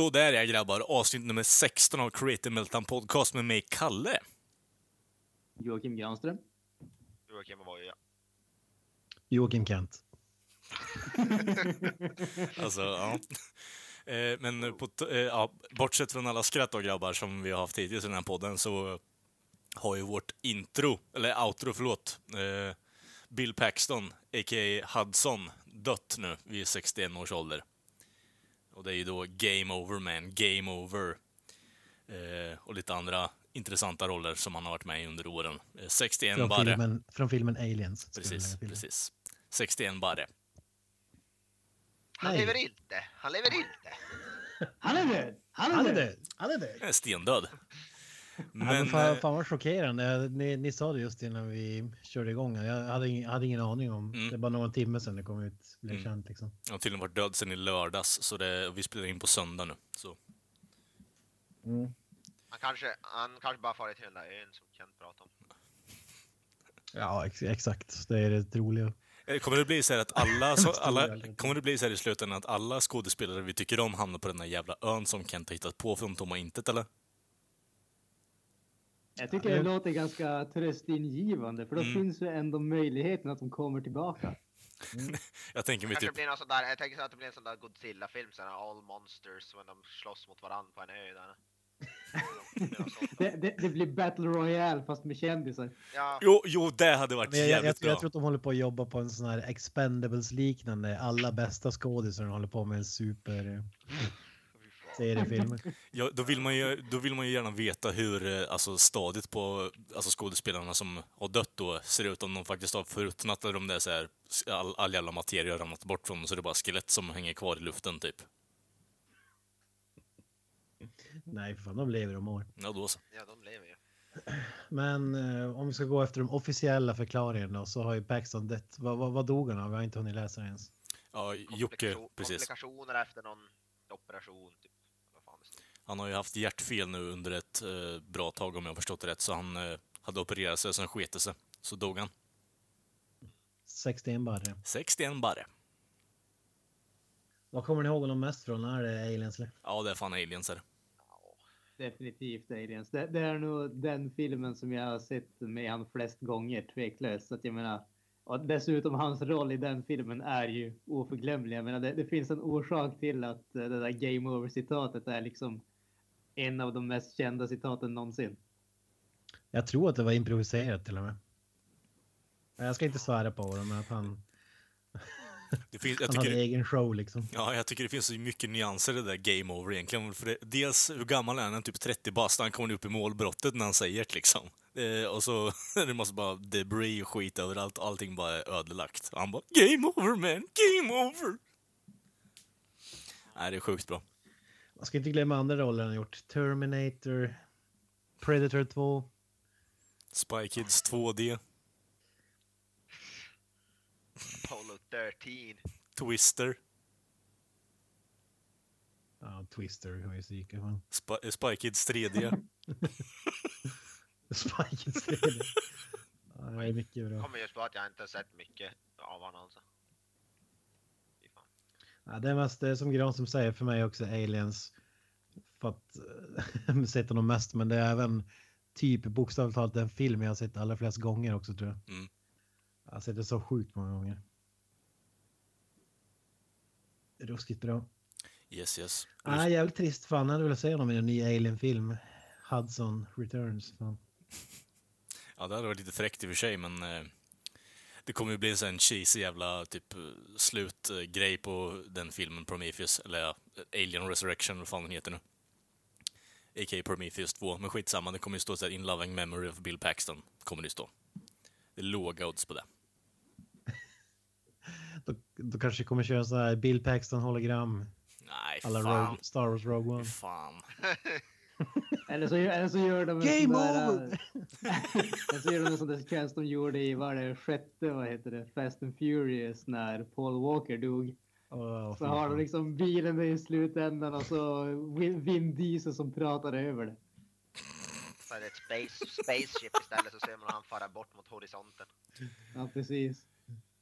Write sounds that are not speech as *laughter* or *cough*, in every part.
Så där är grabbar, avsnitt nummer 16 av Creative Meltdown Podcast med mig, Kalle. Joakim Granström. Joakim var ju Joakim Kent. *laughs* Alltså, ja. Eh, Men på, eh, ja, bortsett från alla skratt då grabbar som vi har haft hittills i den här podden så har ju vårt intro, eller outro förlåt, eh, Bill Paxton, a.k.a. Hudson, dött nu vid 61 års ålder. Och det är ju då Game Over Man, Game Over. Eh, och lite andra intressanta roller som han har varit med i under åren. Eh, 61 Från bara. filmen, från filmen Aliens. Precis, precis. 61 bara. Han Nej. lever inte! Han lever inte! Han är död! Han är, Han är död! död! Han är död! Är stendöd. Men, ja, men fan, eh, fan vad chockerande. Jag- Ni, ni sa det just innan vi körde igång. Jag hade ingen, hade ingen aning om. Mm. Det är bara några timmar sedan det kom ut. Blev Mm. känt liksom. jag har tydligen varit död sedan i lördags, så det, vi spelar in på söndag nu. Så. Han kanske, han kanske bara farit till den där ön som Kent pratade om. Ja, ex, exakt. Det är det roliga. Eh, Kommer det bli så här att alla, så, *laughs* alla kommer det bli så här i slutändan att alla skådespelare vi tycker om hamnar på den där jävla ön som Kent har hittat på från tomma intet, eller? Jag tycker det låter ganska tröstingivande för då Mm. finns ju ändå möjligheten att de kommer tillbaka. *laughs* Jag tänker mig typ, blir någon sån där, jag tänker så att det blir en sån där Godzilla-film, sån här All Monsters, när de slåss mot varandra på en ö där. *laughs* Det. Det, det, blir Battle Royale fast med kändisar. Ja, jo, jo, det hade varit Men jag, jag, jag, jävligt jag bra. tror att de håller på att jobba på en sån här Expendables-liknande. Alla bästa skådisar håller på med en super fy fan. seriefilm. Ja, då, vill man ju, då vill man ju gärna veta hur eh, alltså, stadiet på alltså, skådespelarna som har dött då ser ut. Om de faktiskt har förruttnat eller om det är så här, all, all jävla materia har ramlat bort från dem så det är bara skelett som hänger kvar i luften typ. Nej, för fan, de lever och mår. Ja, då så. ja, de lever ju. Men eh, om vi ska gå efter de officiella förklaringarna så har ju Paxton dött. Vad, vad, vad dog han av? Vi har inte hunnit läsa det ens. Ja, Jocke, precis. Komplikationer efter någon operation, typ. Vad fan det står. Han har ju haft hjärtfel nu under ett eh, bra tag om jag har förstått det rätt, så han eh, hade opererat sig, sen sket det sig. Så dog han. 61 barre. 61 bara. Vad kommer ni ihåg honom mest från? Är det Aliens? eller? Ja, det är fan aliens är det. Definitivt Aliens. Det, det är nog den filmen som jag har sett med han flest gånger tveklöst. Så att jag menar, och dessutom hans roll i den filmen är ju oförglömlig. Jag menar, det, det finns en orsak till att eh, det där Game Over citatet är liksom en av de mest kända citaten någonsin. Jag tror att det var improviserat till och med. Jag ska inte svära på det, men att han, det finns, jag, *laughs* han hade tycker, egen show liksom. ja, jag tycker det finns så mycket nyanser i det där game over egentligen. För det, dels, hur gammal är han? Typ 30 bast. Han kommer upp i målbrottet när han säger det liksom. Eh, och så är *laughs* det måste bara debris och skit överallt. Allting bara är ödelagt. Och han bara Game over man! Game over! Nej, det är sjukt bra. Man ska inte glömma andra roller han har gjort. Terminator, Predator 2. Spy Kids 2D, Apollo 13. Twister, Ja, Twister har ju psyke. fan. Spy, eh, Spy Kids 3D. Spike istället. Ja, det är mycket bra. Kommer just på att jag inte har sett mycket av honom alltså. Ja, det mest som Gran som säger för mig också Aliens. För att äh, sett honom mest, men det är även typ bokstavligt talat den film jag har sett allra flest gånger också tror jag. Mm. Jag har sett det så sjukt många gånger. Ruskigt bra. Yes, yes. Ah, jävligt trist fan, jag hade velat se honom i en ny Alien-film. Hudson Returns. Fan. *laughs* Ja, det hade varit lite fräckt i och för sig, men eh, det kommer ju bli en sån cheesy jävla typ eh, slutgrej på den filmen Prometheus, eller ja, Alien Resurrection, vad fan den heter nu. A.k.a. Prometheus 2, men skitsamma, det kommer ju stå så här In loving memory of Bill Paxton, kommer det stå. Det är låga odds på det. *laughs* Då, då kanske kommer köra så här Bill Paxton hologram. Nej, Alla fan. Rogue, Star Wars Rogue One. Fan. *laughs* *laughs* Eller så, eller så gör de en Game over! *laughs* eller så gör de en sån där sekvens de gjorde i, vad det, sjätte, vad heter det, Fast and Furious när Paul Walker dog. Åh, Så har de liksom bilen där i slutändan och så Vin, Diesel som pratar över det. Så är det ett space, spaceship istället så ser man han fara bort mot horisonten. Ja, precis.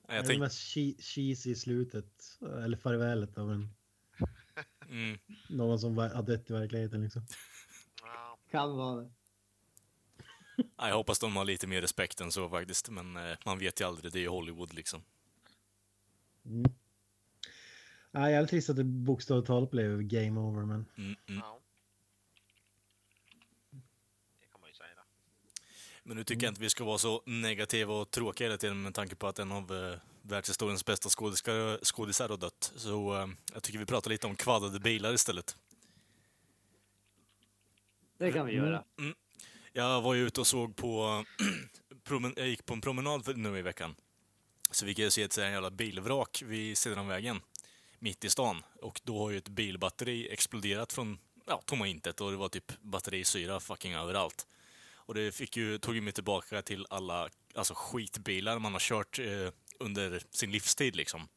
Jag Det är det mest che- cheesy i slutet. Eller farvälet av en, mm, någon som har dött i verkligheten liksom. Ja, Kan vara det. *laughs* jag hoppas de har lite mer respekt än så faktiskt, men eh, man vet ju aldrig. Det är ju Hollywood liksom. Mm. Ja, jävligt trist att det bokstavligt talat blev game over men Mm, mm. ja. Det kan man ju säga. Men nu tycker jag inte vi ska vara så negativa och tråkiga hela tiden med tanke på att en av eh, världshistoriens bästa skådisar har dött. Så eh, jag tycker vi pratar lite om kvaddade bilar istället. Det kan vi göra. Mm. Mm. Jag var ju ute och såg på... *clears throat* jag gick på en promenad för, nu i veckan. Så vi kan se ett sådär jävla bilvrak vid sidan av vägen. Mitt i stan. Och då har ju ett bilbatteri exploderat från ja, tomma intet och det var typ batterisyra fucking överallt. Och det fick ju, tog ju mig tillbaka till alla alltså skitbilar man har kört eh, under sin livstid liksom.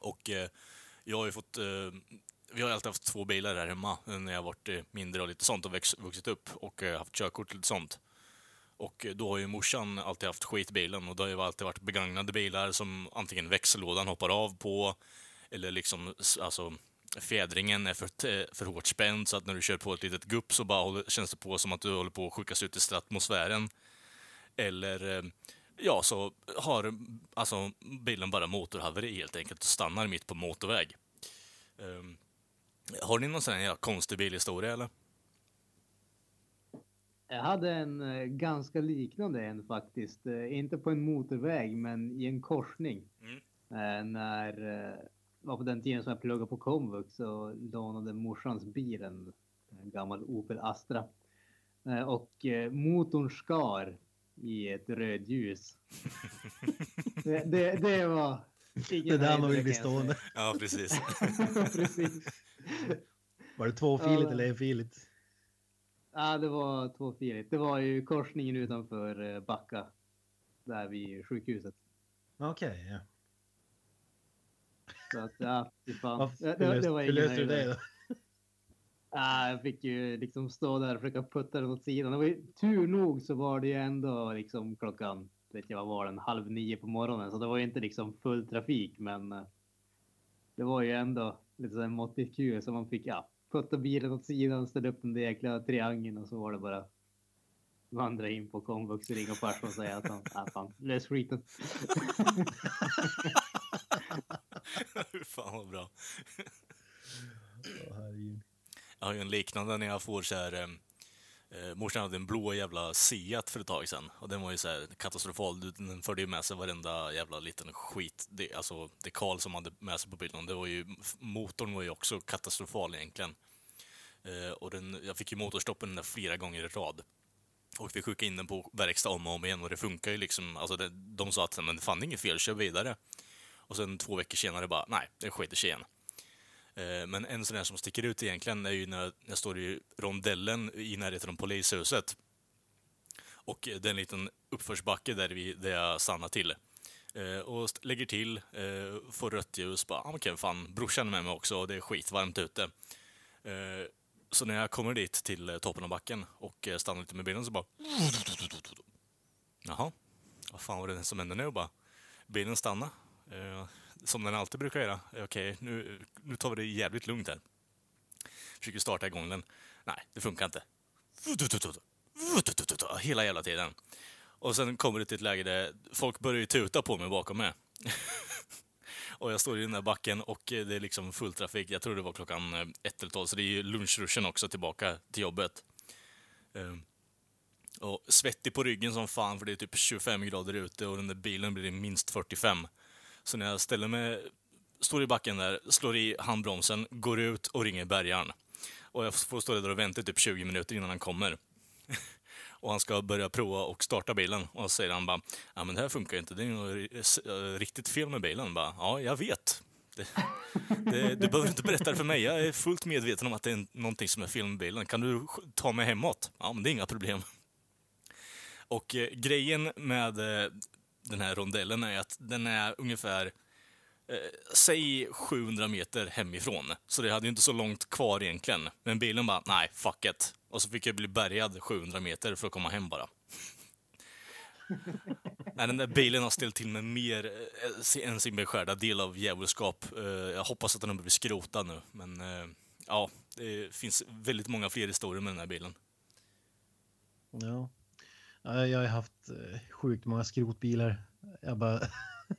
Och eh, jag har ju fått eh, vi har alltid haft två bilar här hemma eh, när jag varit eh, mindre och lite sånt och växt, vuxit upp och eh, haft körkort och lite sånt. Och då har ju morsan alltid haft skitbilen och det har ju alltid varit begagnade bilar som antingen växellådan hoppar av på eller liksom alltså fjädringen är för, för hårt spänd så att när du kör på ett litet gupp så bara håller, känns det på som att du håller på att skickas ut i stratmosfären. Eller ja, så har alltså bilen bara motorhaveri helt enkelt och stannar mitt på motorväg. Um, har ni någon sån här jävla konstig bilhistoria eller? Jag hade en eh, ganska liknande en faktiskt. Eh, inte på en motorväg, men i en korsning. Mm. Eh, när eh, var på den tiden som jag pluggade på komvux så lånade morsans bil en, en gammal Opel Astra. Eh, och eh, motorn skar i ett rödljus. *laughs* det, det, det var ingen det är där man vill bli stående. Ja, precis. *laughs* Precis. Var det tvåfiligt Ja. eller enfiligt? Ja, det var tvåfiligt. Det var ju korsningen utanför eh, Backa. Där vid sjukhuset. Okej, ja. Så att, ja, fy fan. Det, det, det var hur löste du det då? Ja, jag fick ju liksom stå där och försöka putta den åt sidan. Det var ju, tur nog så var det ju ändå liksom klockan, vet jag vad var den, halv nio på morgonen. Så det var ju inte liksom full trafik, men eh, det var ju ändå lite så här måttigt kul. Så man fick ja, putta bilen åt sidan, ställa upp den där jäkla triangeln och så var det bara vandra in på komvux, ringa farsan och säga att han, ah, fan, lös skiten. *laughs* Fan vad bra. Jag har ju en liknande när jag får så här... Eh, morsan hade en blå jävla Seat för ett tag sedan. Och den var ju så här katastrofal. Den förde ju med sig varenda jävla liten skit. Det, alltså dekal som hade med sig på bilen. Det var ju, motorn var ju också katastrofal egentligen. Eh, och den, jag fick ju motorstoppen den där flera gånger i rad. Och vi skickade in den på verkstad om och om igen och det funkar ju liksom. Alltså det, de sa att men det fann inget fel, kör vidare. Och sen två veckor senare bara, nej, det skiter sig igen. Eh, men en sån där som sticker ut egentligen är ju när jag står i rondellen i närheten av polishuset. Och eh, det är en liten uppförsbacke där, vi, där jag stannar till. Eh, och lägger till, får rött ljus. Bara, ah, okej, fan, brorsan är med mig också och det är skitvarmt ute. Så när jag kommer dit till toppen av backen och stannar lite med bilen så bara... Jaha, vad fan var det som hände nu? Bara, bilen stannade. Som den alltid brukar göra. Eh, okej, okay, nu, nu tar vi det jävligt lugnt här. Försöker starta igång den. Nej, det funkar inte. Hela jävla tiden. Och sen kommer det till ett läge där folk börjar tuta på mig bakom mig. *laughs* och jag står i den där backen och eh, det är liksom full trafik. Jag tror det var klockan eh, ett eller tolv, så det är ju lunchruschen också tillbaka till jobbet. Ehm, och svettig på ryggen som fan för det är typ 25 grader ute och den där bilen blir det minst 45. Så när jag ställer mig, står i backen där, slår i handbromsen, går ut och ringer bärgaren. Och jag får stå där och vänta i typ 20 minuter innan han kommer. *laughs* Och han ska börja prova och starta bilen. Och så säger han bara, ja men det här funkar ju inte, det är något eh, riktigt fel med bilen. Bara, ja, jag vet. *laughs* Det, det, du behöver inte berätta det för mig, jag är fullt medveten om att det är någonting som är fel med bilen. Kan du ta mig hemåt? Ja, men det är inga problem. Och eh, grejen med eh, den här rondellen är att den är ungefär, eh, säg 700 meter hemifrån. Så det hade ju inte så långt kvar egentligen. Men bilen bara, nej, fuck it. Och så fick jag bli bärgad 700 meter för att komma hem bara. *laughs* Nej, den där bilen har ställt till med mer eh, än sin beskärda del av djävulskap. Eh, Jag hoppas att den har blivit skrotad nu, men eh, ja, det finns väldigt många fler historier med den här bilen. Ja. Ja, Jag har haft eh, sjukt många skrotbilar. Jag bara...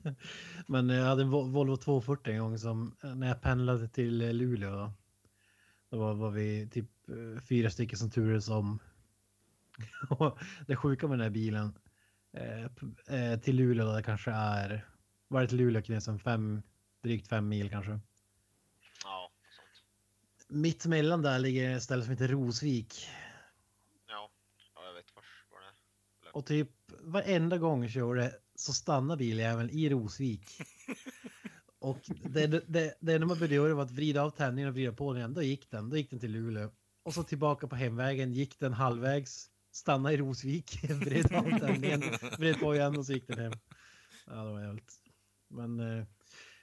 *laughs* Men jag hade en Vol- Volvo 240 en gång som när jag pendlade till eh, Luleå. Då, då var, var vi typ eh, fyra stycken som turades om. *laughs* Och det sjuka med den här bilen eh, eh, till Luleå då det kanske är... Var det till Luleå Knesen? Fem, drygt fem mil kanske. Ja, sånt. Mitt emellan där ligger ett ställe som heter Rosvik. Ja, ja jag vet vars var det är. Och typ varenda gång jag körde så stannar biljäveln i Rosvik. *laughs* Och det, det, det, det enda man behövde göra var att vrida av tändningen och vrida på den igen. Då gick den. Då gick den till Luleå. Och så tillbaka på hemvägen gick den halvvägs. Stanna i Rosvik. *laughs* vred av tändningen. Vred på igen och så gick den hem. Ja, det var jävligt. Men eh,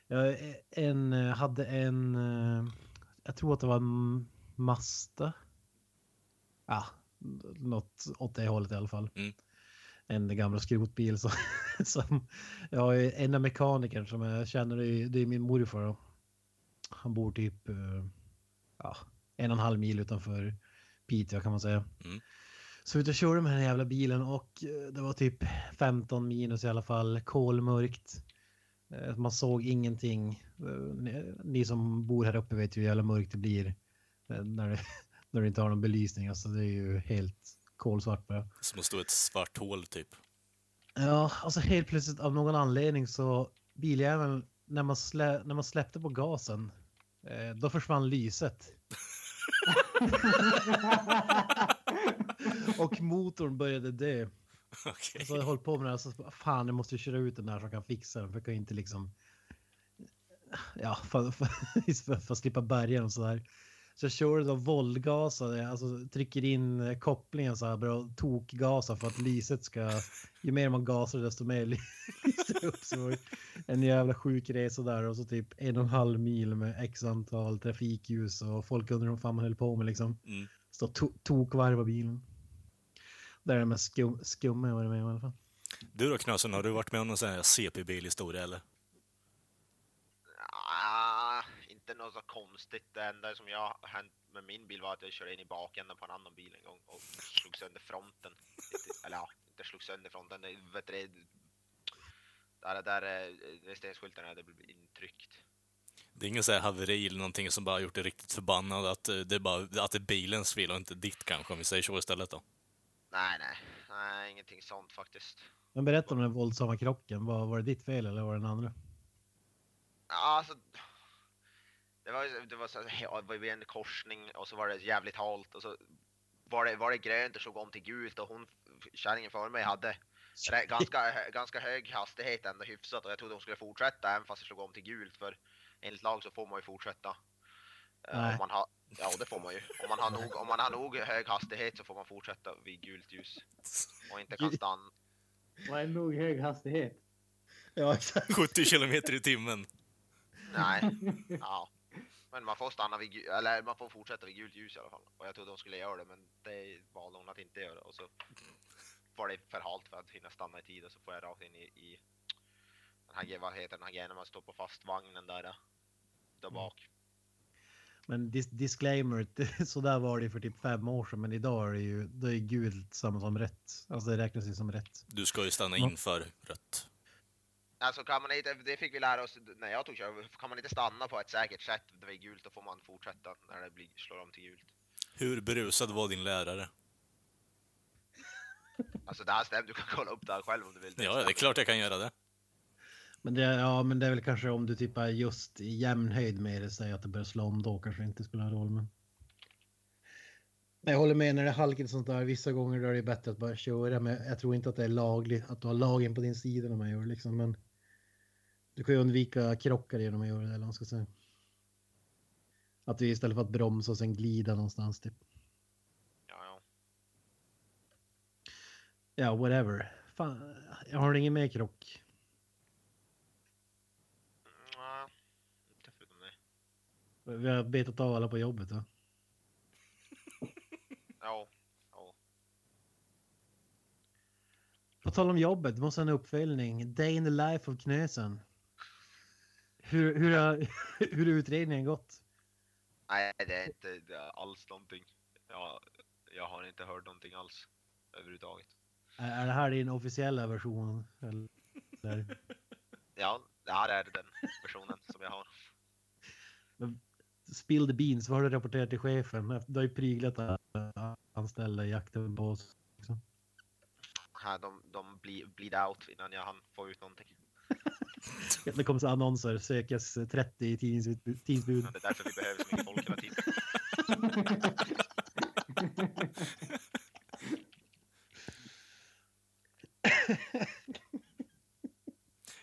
jag en, hade en... Eh, jag tror att det var en Mazda. Ja, något åt det hållet i alla fall. Mm. En gamla skrotbil som, *laughs* som jag är en av mekanikern som jag känner det är, min morfar. Han bor typ eh, ja, en och en halv mil utanför Piteå kan man säga. Mm. Så och körde med den här jävla bilen och eh, det var typ 15 minus i alla fall, kolmörkt. Eh, Man såg ingenting. Ni, som bor här uppe vet ju hur jävla mörkt det blir när det, *laughs* när det inte har någon belysning. Alltså det är ju helt kolsvart bara. Som att stå i ett svart hål, typ. Ja, alltså helt plötsligt av någon anledning så biljäveln, när man, slä, när man släppte på gasen, eh, då försvann lyset. *laughs* och motorn började dö. Okej. Så jag höll på med det här, så fan jag måste köra ut den där som kan fixa den för jag kan inte liksom ja, för, för, för, *laughs* för att slippa bärga och sådär. Så jag körde då våldgasade, alltså trycker in eh, kopplingen så här bra tokgasa för att lyset ska, ju mer man gasar desto mer ly- *laughs* lyser det upp. Så det var en jävla sjuk resa där och så typ en och en halv mil med x antal trafikljus och folk undrar vad fan man höll på med liksom. Mm. Stå to- tokvarva bilen. Det är det mest skum, skumma jag varit med i alla fall. Du då Knösen, har du varit med om någon sån här CP-bil-historia eller? Ah, inte något så konstigt. Det enda som jag har hänt med min bil var att jag körde in i bakänden på en annan bil en gång och slog sönder fronten. Eller ja, inte slog sönder fronten. Det, vet du, det- där, där eh, registreringsskylten hade blivit intryckt. Det är ingen så här haveri eller någonting som bara gjort dig riktigt förbannad, att eh, det är, bara, att det är bilens fel och inte ditt kanske, om vi säger så istället då. Nej, nej, nej, ingenting sånt faktiskt. Men berätta om den våldsamma krocken. Var, var det ditt fel eller var det den andra? Ja, alltså. Det var, ju- det var så ja, det var en korsning och så var det jävligt halt och så var det, var det grönt och slog om till gult och hon, kärringen före mig hade ganska, ganska hög hastighet ändå hyfsat och jag trodde hon skulle fortsätta även fast det slog om till gult för enligt lag så får man ju fortsätta. Eh, Nej. Om man har, ja det får man ju. Om man, har nog, om man har nog hög hastighet så får man fortsätta vid gult ljus och inte kan *laughs* stanna. Vad är nog hög hastighet? Ja, exakt. *laughs* 70 kilometer i timmen. Nej. *laughs* Ja. Men man får stanna vid, eller man får fortsätta vid gult ljus i alla fall. Och jag trodde hon skulle göra det, men det valde hon att inte göra. Och så var det för halt för att hinna stanna i tid och så får jag rakt in i, i den här, vad heter den här grejen när man står på fast vagnen där, där bak. Men dis disclaimer, *laughs* så där var det för typ fem år sedan, men idag är det ju då är gult samma som rätt. Alltså det räknas ju som rätt. Du ska ju stanna inför rött. Alltså kan man inte, det fick vi lära oss när jag tog kör, kan man inte stanna på ett säkert sätt vid gult då får man fortsätta när det blir, slår om till gult. Hur berusad var din lärare? Alltså det här stämmer, du kan kolla upp det här själv om du vill. Ja, det är klart jag kan göra det. Men det, ja, men det är väl kanske om du är just i jämn höjd med det, säg att det börjar slå om då kanske det inte spelar roll. Men... Jag håller med när det är halkigt sånt där. Vissa gånger då är det bättre att bara köra. Men jag tror inte att det är lagligt att du har lagen på din sida när man gör det liksom. Men du kan ju undvika krockar genom att göra det. Eller vad ska säga. Att du istället för att bromsa och sen glida någonstans typ. Ja, ja. Ja, whatever. Fan, jag har ingen mer krock. Nej, inte förutom det. Vi har betat av alla på jobbet. Va? *laughs* Ja, ja. På tal om jobbet, måste ha en uppföljning. Day in the life of Knösen. Hur, hur, har, *laughs* hur har utredningen gått? Nej, det är inte det är alls någonting. Jag, jag har inte hört någonting alls överhuvudtaget. Är är det här din officiella version? Eller? *laughs* Ja, det här är den versionen som jag har. Spill the beans, vad har du rapporterat till chefen? Du har ju pryglat anställda i jakten på oss. liksom. Här, de, de bli, bleed out innan jag hann få ut någonting. *laughs* Det kommer så annonser, sökes 30 i tidningsbud. Det är därför vi behöver så mycket folk hela tiden.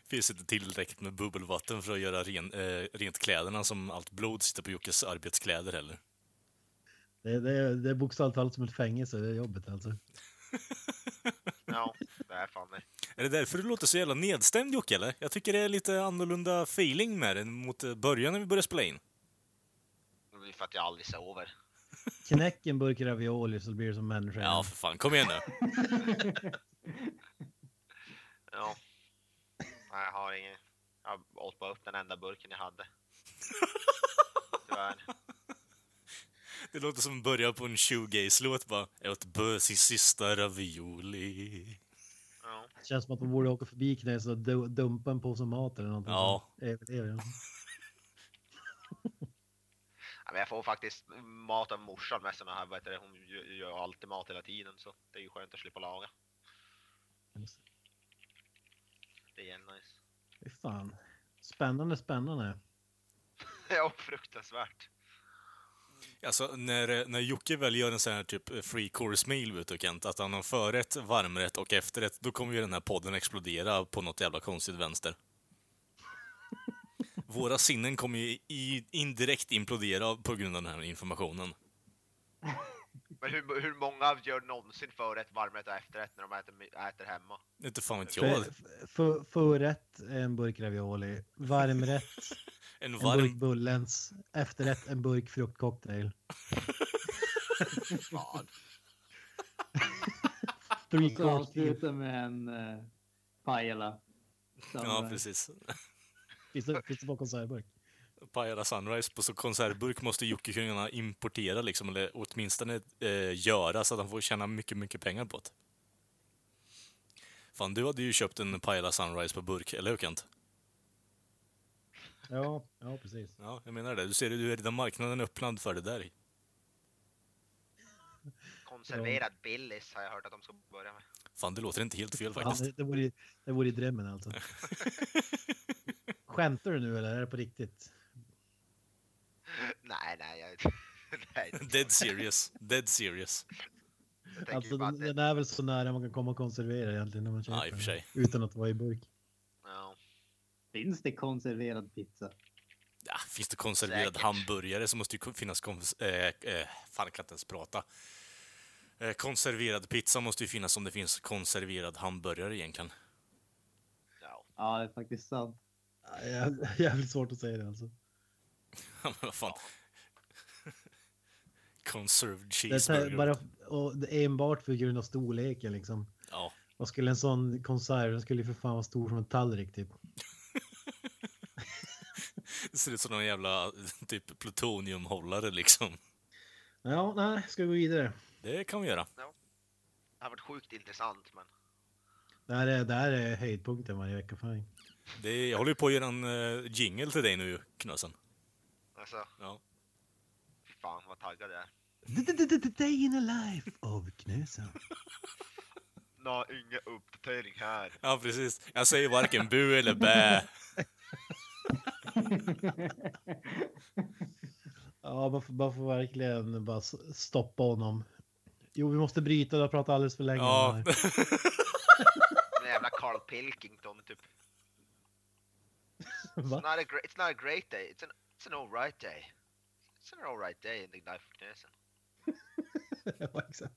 Finns inte tillräckligt med bubbelvatten för att göra ren, eh, rent kläderna som allt blod sitter på Jockes arbetskläder heller. Det, det, det är bokstavligt talat som ett fängelse, det är jobbet alltså. *laughs* Är fan det. Är det därför du låter så jävla nedstämd Jocke, eller? Jag tycker det är lite annorlunda feeling med det mot eh, början när vi började spela in. Det är för att jag aldrig sover. *laughs* Knäck en burk ravioli så blir det som människa. Ja, för fan. Kom igen nu. *laughs* Ja. Nej, jag har ingen. Jag åt bara upp den enda burken jag hade. Tyvärr. *laughs* Det låter som början på en shoegaze-låt bara. Jag åt bös i sista ravioli. Känns som att man borde åka förbi Knäs och du- dumpa en påse mat eller någonting. Ja. Överlever *laughs* men jag får faktiskt mat av morsan med såna här, heter det, hon gör- gör alltid mat hela tiden så det är ju skönt att slippa laga. Det är nice. Fy fan. Spännande, spännande. *laughs* ja, fruktansvärt. Alltså, när, när Jocke väl gör en sån här typ eh, free course meal, vet du Kent, att han har förrätt, varmrätt och efterrätt, då kommer ju den här podden explodera på något jävla konstigt vänster. *laughs* Våra sinnen kommer ju i, indirekt implodera på grund av den här informationen. *laughs* Men hur, hur många gör någonsin förrätt, varmrätt och efterrätt när de äter, äter hemma? Inte fan vet jag. För, för, förrätt en burk ravioli. Varmrätt *laughs* En en burk varm... Bullens. Efterrätt en burk fruktcocktail. Fan. Three Och så course meal. avsluta med en uh, pajala. Som, Ja, eh, precis. Finns det, finns det på konservburk? Pajala Sunrise på så konservburk måste Jocke kunna importera liksom, eller åtminstone eh, göra så att han får tjäna mycket, mycket pengar på det. Fan, du hade ju köpt en Pajala Sunrise på burk, eller hur Kent? Ja, ja precis. Ja, jag menar det. Du ser, du är redan marknaden öppnad för det där. Konserverad Billys har jag hört att de ska börja med. Fan, det låter inte helt fel faktiskt. det, det, vore, det vore i drömmen alltså. *laughs* Skämtar du nu eller är det på riktigt? *laughs* nej, nej, jag... *laughs* nej. Dead serious. Dead serious. Alltså den, att det, den är väl så nära man kan komma och konservera egentligen när man köper för den. Utan att vara i burk. ja. Finns det konserverad pizza? Ja, finns det konserverad Säkert. hamburgare så måste ju finnas kons- eh, eh, fan, jag kan inte ens prata. Eh, konserverad pizza måste ju finnas om det finns konserverad hamburgare egentligen. ja. Ja, det är faktiskt sant. Ja, jä- *laughs* Jävligt svårt att säga det alltså. *laughs* Men vad fan. *laughs* Conserved Det är cheeseburger. bara och det är enbart för grund av storleken liksom. Ja, Vad skulle en sån konserv, den skulle ju för fan vara stor som en tallrik typ. *laughs* det ser ut som någon jävla typ plutoniumhållare liksom. Ja, nej, ska vi gå vidare. Det kan vi göra. Det har varit sjukt intressant men Det här är, det här är höjdpunkten varje vecka för mig. Det jag håller ju på att göra en uh, jingle till dig nu, Knösen. Alltså, Ja. fy fan vad taggad jag är. Day in a life of Knösen. *laughs* Nå, ingen uppdatering här. ja, precis. Jag säger varken bu eller bä. *laughs* Ja, man får, man får verkligen bara stoppa honom Jo, vi måste bryta, du har pratat alldeles för länge. Ja, det här. *laughs* En jävla Carl Pilkington typ. It's Va? not, a great, it's not a great day, it's an, it's an alright day. It's an alright day in the life of Knösen. ja, exakt.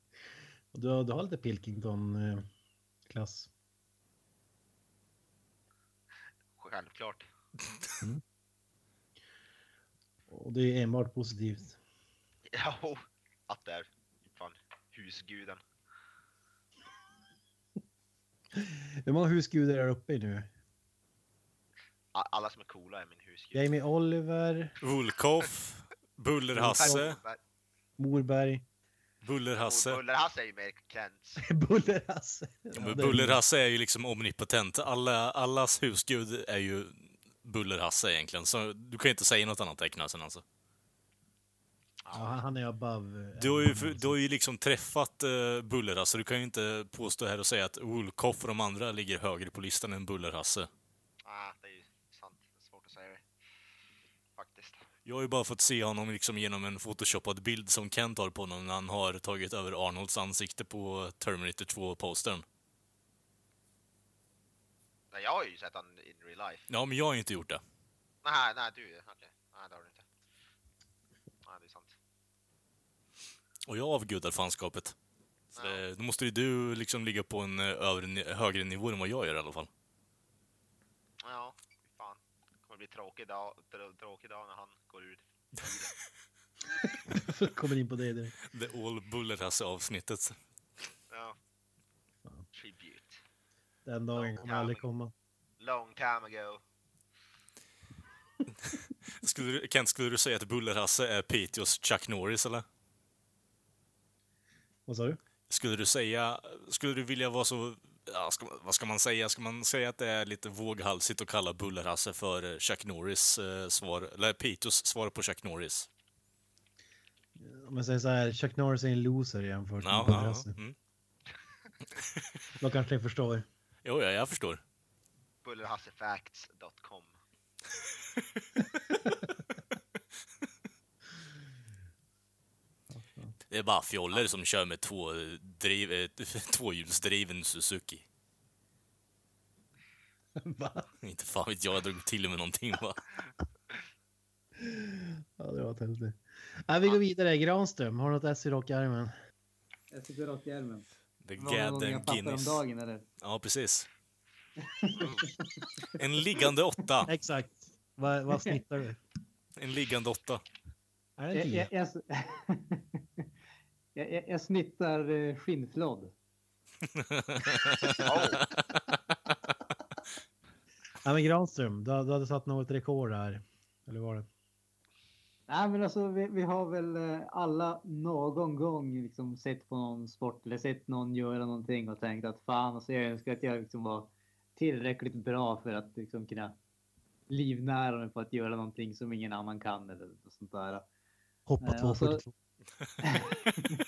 Och du, du har lite Pilkington-klass. Självklart. Och det är enbart positivt. *laughs* Ja, att det är. Fan, husguden. *laughs* Hur många husgudar är uppe i nu? Alla som är coola är min husgud. Jamie Oliver, Wolkoff, *laughs* Buller-Hasse, Morberg, Buller-Hasse. Buller-Hasse är ju mer Kents. *laughs* Buller-Hasse. Ja, men Buller-Hasse är ju liksom omnipotent. Alla, allas husgud är ju Buller-Hasse egentligen, så du kan ju inte säga något annat tecknasen alltså. Ja, han är above. eh, Du har ju, du har ju liksom träffat uh, Buller-Hasse, du kan ju inte påstå här och säga att Wolkoff och de andra ligger högre på listan än Buller-Hasse. Ah, det är ju sant. Det är svårt att säga det. Faktiskt. Jag har ju bara fått se honom liksom genom en photoshoppad bild som Kent har på honom när han har tagit över Arnolds ansikte på Terminator 2-postern. Nej, jag har ju sett han in real life. Ja, men jag har ju inte gjort det. Nej, nej du, okej. Nej, det har du inte. Nej, det är sant. Och jag avgudar fanskapet. Så Ja. det, då måste ju du liksom ligga på en eh, övre, högre nivå än vad jag gör i alla fall. Ja. Det kommer bli tråkig dag, trå- tråkig dag när han går bilen. *laughs* Kommer in på det direkt. The All Buller-Hasse-avsnittet. Ja. Tribute. Den dagen kommer aldrig komma. Long time ago. *laughs* Skulle du, Kent, skulle du säga att Buller-Hasse är Piteås Chuck Norris, eller? Vad sa du? Skulle du säga, skulle du vilja vara så, ja, ska, vad ska man säga? Ska man säga att det är lite våghalsigt att kalla Buller-Hasse för eh, Chuck Norris eh, svar, eller Piteås svar på Chuck Norris? Om jag säger så här, Chuck Norris är en loser jämfört med Ja, Buller ja, mm. *laughs* Då kanske förstår. Jo, ja, jag förstår. Bullerhassefacts.com. *laughs* Det är bara fjoller som kör med två driv, eh, *laughs* tvåhjulsdriven Suzuki. *laughs* Va? Inte fan vet jag, jag drog till med någonting va? Ja, det var tältigt. Nej, vi går vidare. Granström, har du något S i rockärmen? Jag sitter rakt i ärmen. The jag fattar om Guinness. dagen eller? Ja, precis. En liggande åtta. *laughs* Exakt. Vad, vad snittar du? En liggande åtta. Är det en Jag, jag, jag, snittar eh, skinnflådd. Oh, *laughs* Ja, men Granström, du, du hade satt något rekord här. Eller var det? Nej men alltså vi, vi har väl eh, alla någon gång liksom sett på någon sport eller sett någon göra någonting och tänkt att fan alltså jag önskar att jag liksom var tillräckligt bra för att liksom kunna livnära mig på att göra någonting som ingen annan kan eller något sånt där. Hoppa Nej, alltså- 242.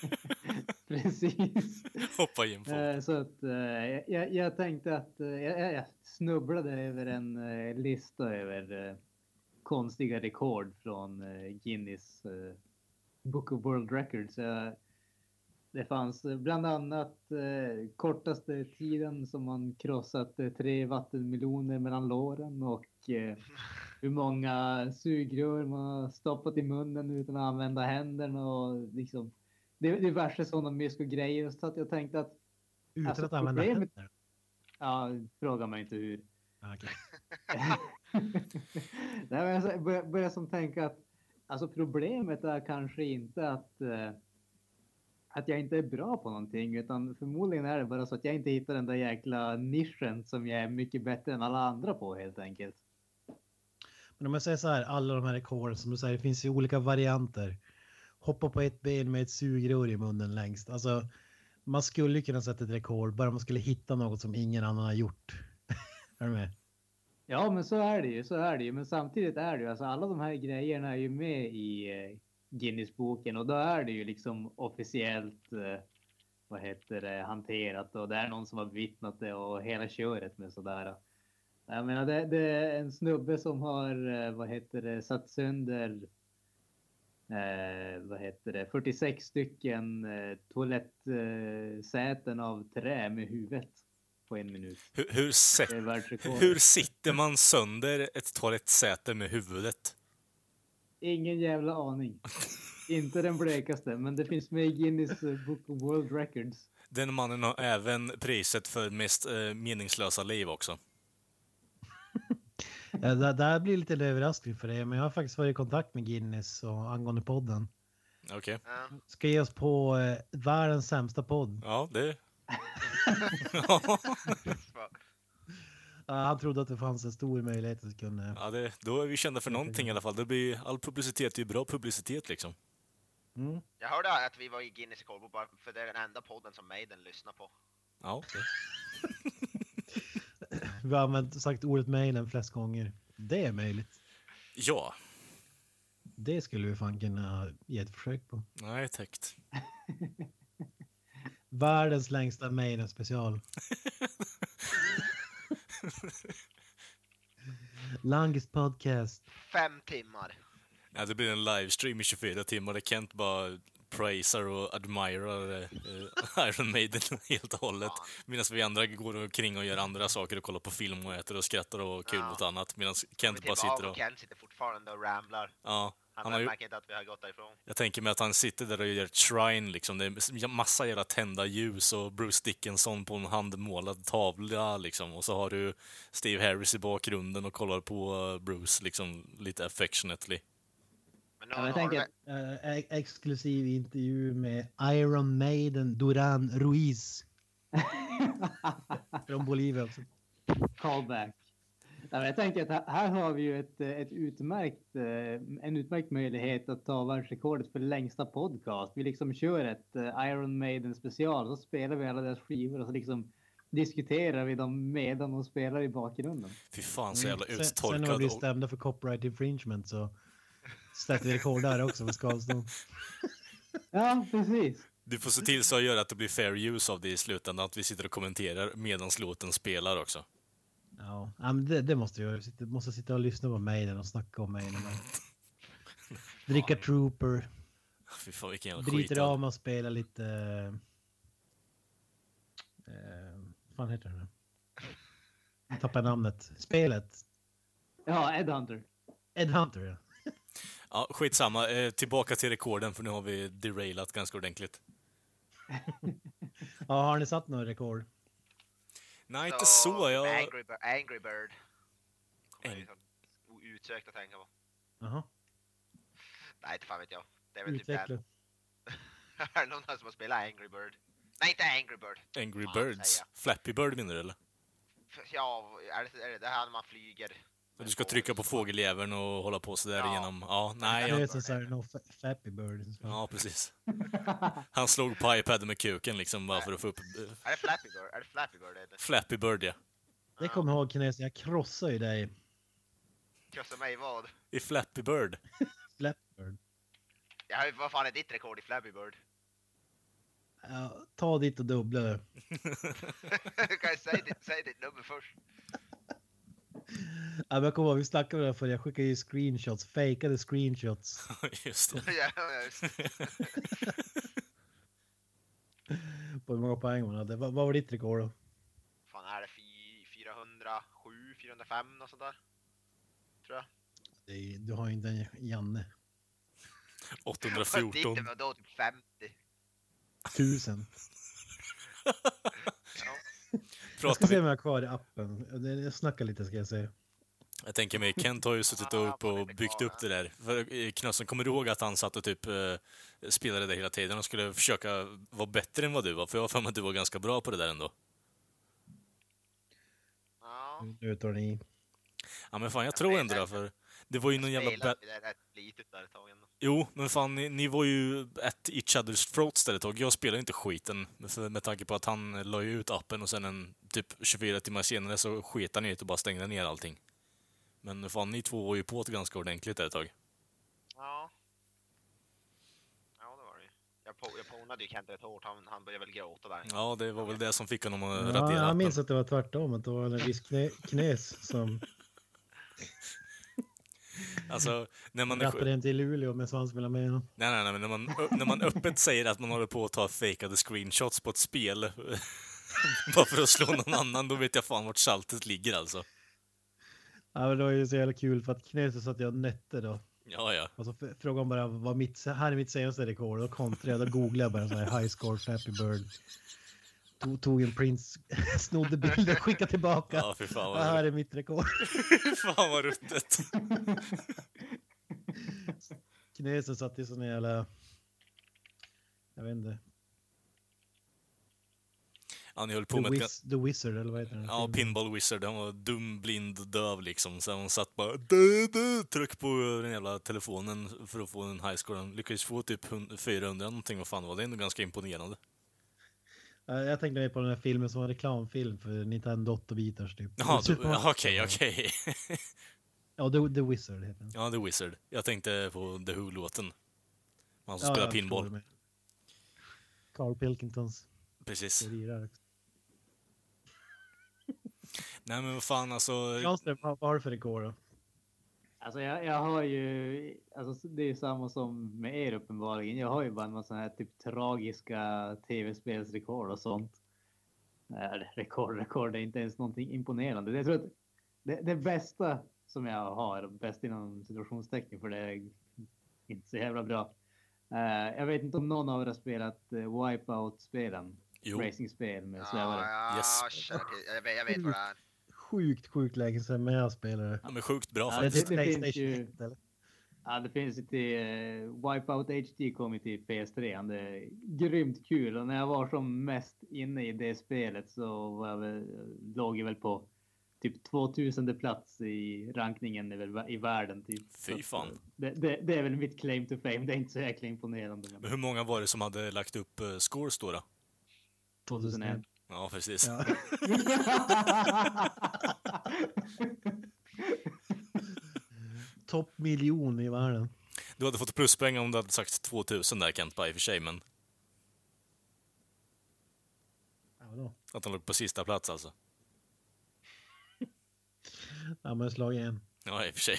*laughs* *laughs* *laughs* Precis. Hoppa in på. Eh, Så att eh, jag, jag tänkte att eh, jag, jag snubblade över en lista över konstiga rekord från Guinness Book of World Records. Det fanns bland annat kortaste tiden som man krossat tre vattenmeloner mellan låren och hur många sugrör man har stoppat i munnen utan att använda händerna och liksom det, diverse sådana mysko grejer. Så att jag tänkte att Utan alltså, att använda problemet- händer. Ja, fråga mig inte hur. Ja, okej. *laughs* Nej, men jag börjar, börjar som tänka att alltså problemet är kanske inte att, eh, att jag inte är bra på någonting utan förmodligen är det bara så att jag inte hittar den där jäkla nischen som jag är mycket bättre än alla andra på helt enkelt. Men om jag säger så här, alla de här rekorden som du säger, det finns ju olika varianter. Hoppa på ett ben med ett sugrör i munnen längst. Alltså, man skulle kunna sätta ett rekord bara man skulle hitta något som ingen annan har gjort. *laughs* är du med? Ja, men så är det ju, så är det ju. Men samtidigt är det ju, alltså alla de här grejerna är ju med i eh, Guinness-boken och då är det ju liksom officiellt, eh, vad heter det, hanterat och det är någon som har vittnat det och hela köret med sådär. Jag menar, det, det är en snubbe som har, eh, vad heter det, satt sönder eh, vad heter det, 46 stycken eh, toalettsäten av trä med huvudet på en minut. Hur, hur, hur sitter man sönder ett toalettsäte med huvudet? Ingen jävla aning. Inte den blekaste, men det finns med i Guinness eh, Book of World Records. Den mannen har även priset för mest eh, meningslösa liv också. Ja, det, det här blir lite en överraskning för dig, men jag har faktiskt varit i kontakt med Guinness och angående podden. Okej. Ja. Ska ge oss på eh, världens sämsta podd. Ja, det... Ja, han trodde att det fanns en stor möjlighet att kunna... ja, det, då är vi kända för någonting i alla fall. Det blir, all publicitet är ju bra publicitet liksom. Mm. Jag hörde att vi var i Guinness rekordbok bara för det är den enda podden som Maiden lyssnar på. Ja, det. *laughs* *clears throat* Vi har använt, sagt ordet mejlen flest gånger. Det är möjligt. ja. Det skulle vi fan kunna ge ett försök på. nej täckt. *laughs* Världens längsta mejlen special. *laughs* Longest podcast. Fem timmar. Ja, det blir en livestream i 24 timmar där Kent bara praisar och admirar eh, Iron Maiden *laughs* helt och hållet. Medan vi andra går omkring och gör andra saker och kollar på film och äter och skrattar och har kul Ja. åt annat. Medan Kent bara sitter och. Kent sitter fortfarande och ramblar. Ja, Han, han har märker inte att vi har gått därifrån. jag tänker mig att han sitter där och gör shrine liksom. Det är massa jävla tända ljus och Bruce Dickinson på en handmålad tavla liksom. Och så har du Steve Harris i bakgrunden och kollar på eh, Bruce liksom lite affectionately. Ja, har jag har tänker- Eh, ex- exklusiv intervju med Iron Maiden Duran Ruiz *laughs* från Bolivia. Också. Callback. Ja, jag tänker att här- har vi ju ett, ett utmärkt, eh, en utmärkt möjlighet att ta världsrekordet för längsta podcast. Vi liksom kör ett eh, Iron Maiden special, så spelar vi alla deras skivor och så liksom diskuterar vi dem medan de spelar i bakgrunden. Fy fan så jävla Sen, sen uttorkad. man blir och- stämda för copyright infringement så sätter rekord där också med skadestånd. *laughs* Ja, precis. Du får se till så att göra att det blir fair use av det i slutändan, att vi sitter och kommenterar medan låten spelar också. Ja, men det, det måste jag göra. Måste sitta och lyssna på Maiden och snacka om Maiden. *laughs* Dricka Trooper, Fy fan vilken jävla skit. driter av med att spela lite... Eh, vad fan heter det nu? Tappar namnet. Spelet. Ja, Ed Hunter. Ed Hunter, ja. Ja, skitsamma. Eh, tillbaka till rekorden, för nu har vi derailat ganska ordentligt. *laughs* ja. Har ni satt några rekord? Nej, inte så. Jag... Angry, Bird- Angry Bird. Kommer Ang- jag liksom utsökt att tänka på. Jaha. Nej, inte fan vet jag. Det är väl typ Utveckla. den. *laughs* är det någon som har spelat Angry Bird? Nej, inte Angry Bird. Angry Birds. Flappy Bird menar du eller? Ja, är det, är det det här när man flyger? Du ska trycka på fågeljäveln och hålla på sådär Ja. igenom... Ja, nej. Det är Jag... som såhär, no fa- Flappy Bird. Ja, precis. Han slog på iPaden med kuken liksom bara för att få upp... Är det Flappy Bird? Är det Flappy Bird det heter? Flappy Bird, ja. Det kommer jag ihåg kinesen, jag krossar ju dig. Krossa mig vad? I Flappy Bird. *laughs* Flappy Bird. Jag har ju, vad fan är ditt rekord i Flappy Bird? Ja, ta ditt och dubbla det. *laughs* kan jag säga ditt, säg ditt nummer först? Ja, men jag kommer ihåg, vi snackade om det för jag skickade ju screenshots, fejkade screenshots. *laughs* Just det. ja, ja, just. *laughs* på hur många poäng man hade. Vad, vad var ditt rekord då? fan är det? Fy- 407, 405 något sånt där? Tror jag. Det är, du har ju inte en Janne. Vad ditt 814. det var då typ 50. Tusen. *laughs* Ja. Jag ska se om jag har kvar i appen. Det- Jag snackar lite ska jag säga. Jag tänker mig, Kent har ju suttit upp och byggt upp det där. För eh, Knösen, kommer du ihåg att han satt och typ eh, spelade det hela tiden och skulle försöka vara bättre än vad du var? För jag har för mig att du var ganska bra på det där ändå. Ja. Nu tar ni. Ja men fan, jag tror ändå det, för det var ju någon jävla... Ba- det rätt litet där ett tag ändå. Jo, men fan, ni, ni var ju at each other's throats där ett tag. Jag spelade inte skiten, för, med tanke på att han la ut appen och sen en typ 24 timmar senare så sket han i det och bara stängde ner allting. Men fan, ni två var ju på det ganska ordentligt där ett tag. Ja. Ja, det var det. Jag, po jag ponade ju Kent rätt hårt. Han, han började väl gråta där. Ja, det var väl det som fick honom att Ja, radera jag appen. minns att det var tvärtom, att det var en viss knä, knäs som... *laughs* Alltså, när man, är, Rappar in till Luleå med svans mellan benen. nej, nej, nej, men när, man, när man öppet säger att man håller på att ta fejkade screenshots på ett spel *laughs* bara för att slå någon annan, då vet jag fan vart saltet ligger alltså. Ja, men det var ju så jävla kul för att knöset satt jag nötte då. Ja, ja. Och så frågade hon bara vad mitt, här är mitt senaste rekord. Och kontrade jag, då googlade jag bara så här high score Flappy Bird. Tog, tog en print, *laughs* snodde bilden skickade tillbaka. Ja, fy fan Och här vad, är mitt rekord. *laughs* fan vad ruttet. *laughs* Knöset satt i sån jävla... Jag vet inte. Ja, ni höll The, på med ett, Wiz, The Wizard eller vad heter den? Ja? Pinball Wizard, han var dum, blind, döv liksom. Så han satt bara dö, dö, tryck på den jävla telefonen för att få en high score. Han lyckades få typ 100 400 någonting, vad fan var det? Ändå ganska imponerande. Ja, Jag tänkte mer på den här filmen som var en reklamfilm för Nintendo 8-bitars typ. Ja, okej, okej. Ja, The, The Wizard heter den. Ja, The Wizard. Jag tänkte på The Who-låten. Han som Ja, spelar pinball. Carl Pilkingtons Precis. Nej men vad fan alltså. Granström, vad har du för rekord då? Alltså jag, jag har ju, alltså det är ju samma som med er uppenbarligen. Jag har ju bara en massa här typ tragiska tv-spelsrekord och sånt. Nej, rekord, rekord, det är inte ens någonting imponerande. Jag tror att det, det bästa som jag har, bäst inom situationstecken för det är inte så jävla bra. Eh, jag vet inte om någon av er har spelat uh, Wipeout-spelen. Racingspel med Ja, svävare. ja, Yes. jag, vet, jag vet vad det är. Sjukt, sjukt länge sedan men jag spelade. De är sjukt bra Ja, Det är faktiskt. till det finns ju- 1 eller? Ja, det finns ju till uh, Wipeout HD kom ju till PS3. Det är grymt kul och när jag var som mest inne i det spelet så var jag väl, låg jag väl på typ 2000 plats i rankningen i, i världen. Typ. Fy fan. eh, Det, det, det är väl mitt claim to fame. Det är inte så jäkla imponerande. Men Men... hur många var det som hade lagt upp uh, scores då? då? 2001. Ja, precis. Ja. *laughs* Topp miljon i världen. Du hade fått pluspoäng om du hade sagt 2000 där Kent, i och för sig, men Ja, att han låg på sista plats alltså. Ja, men slag igen. Ja, i och för sig.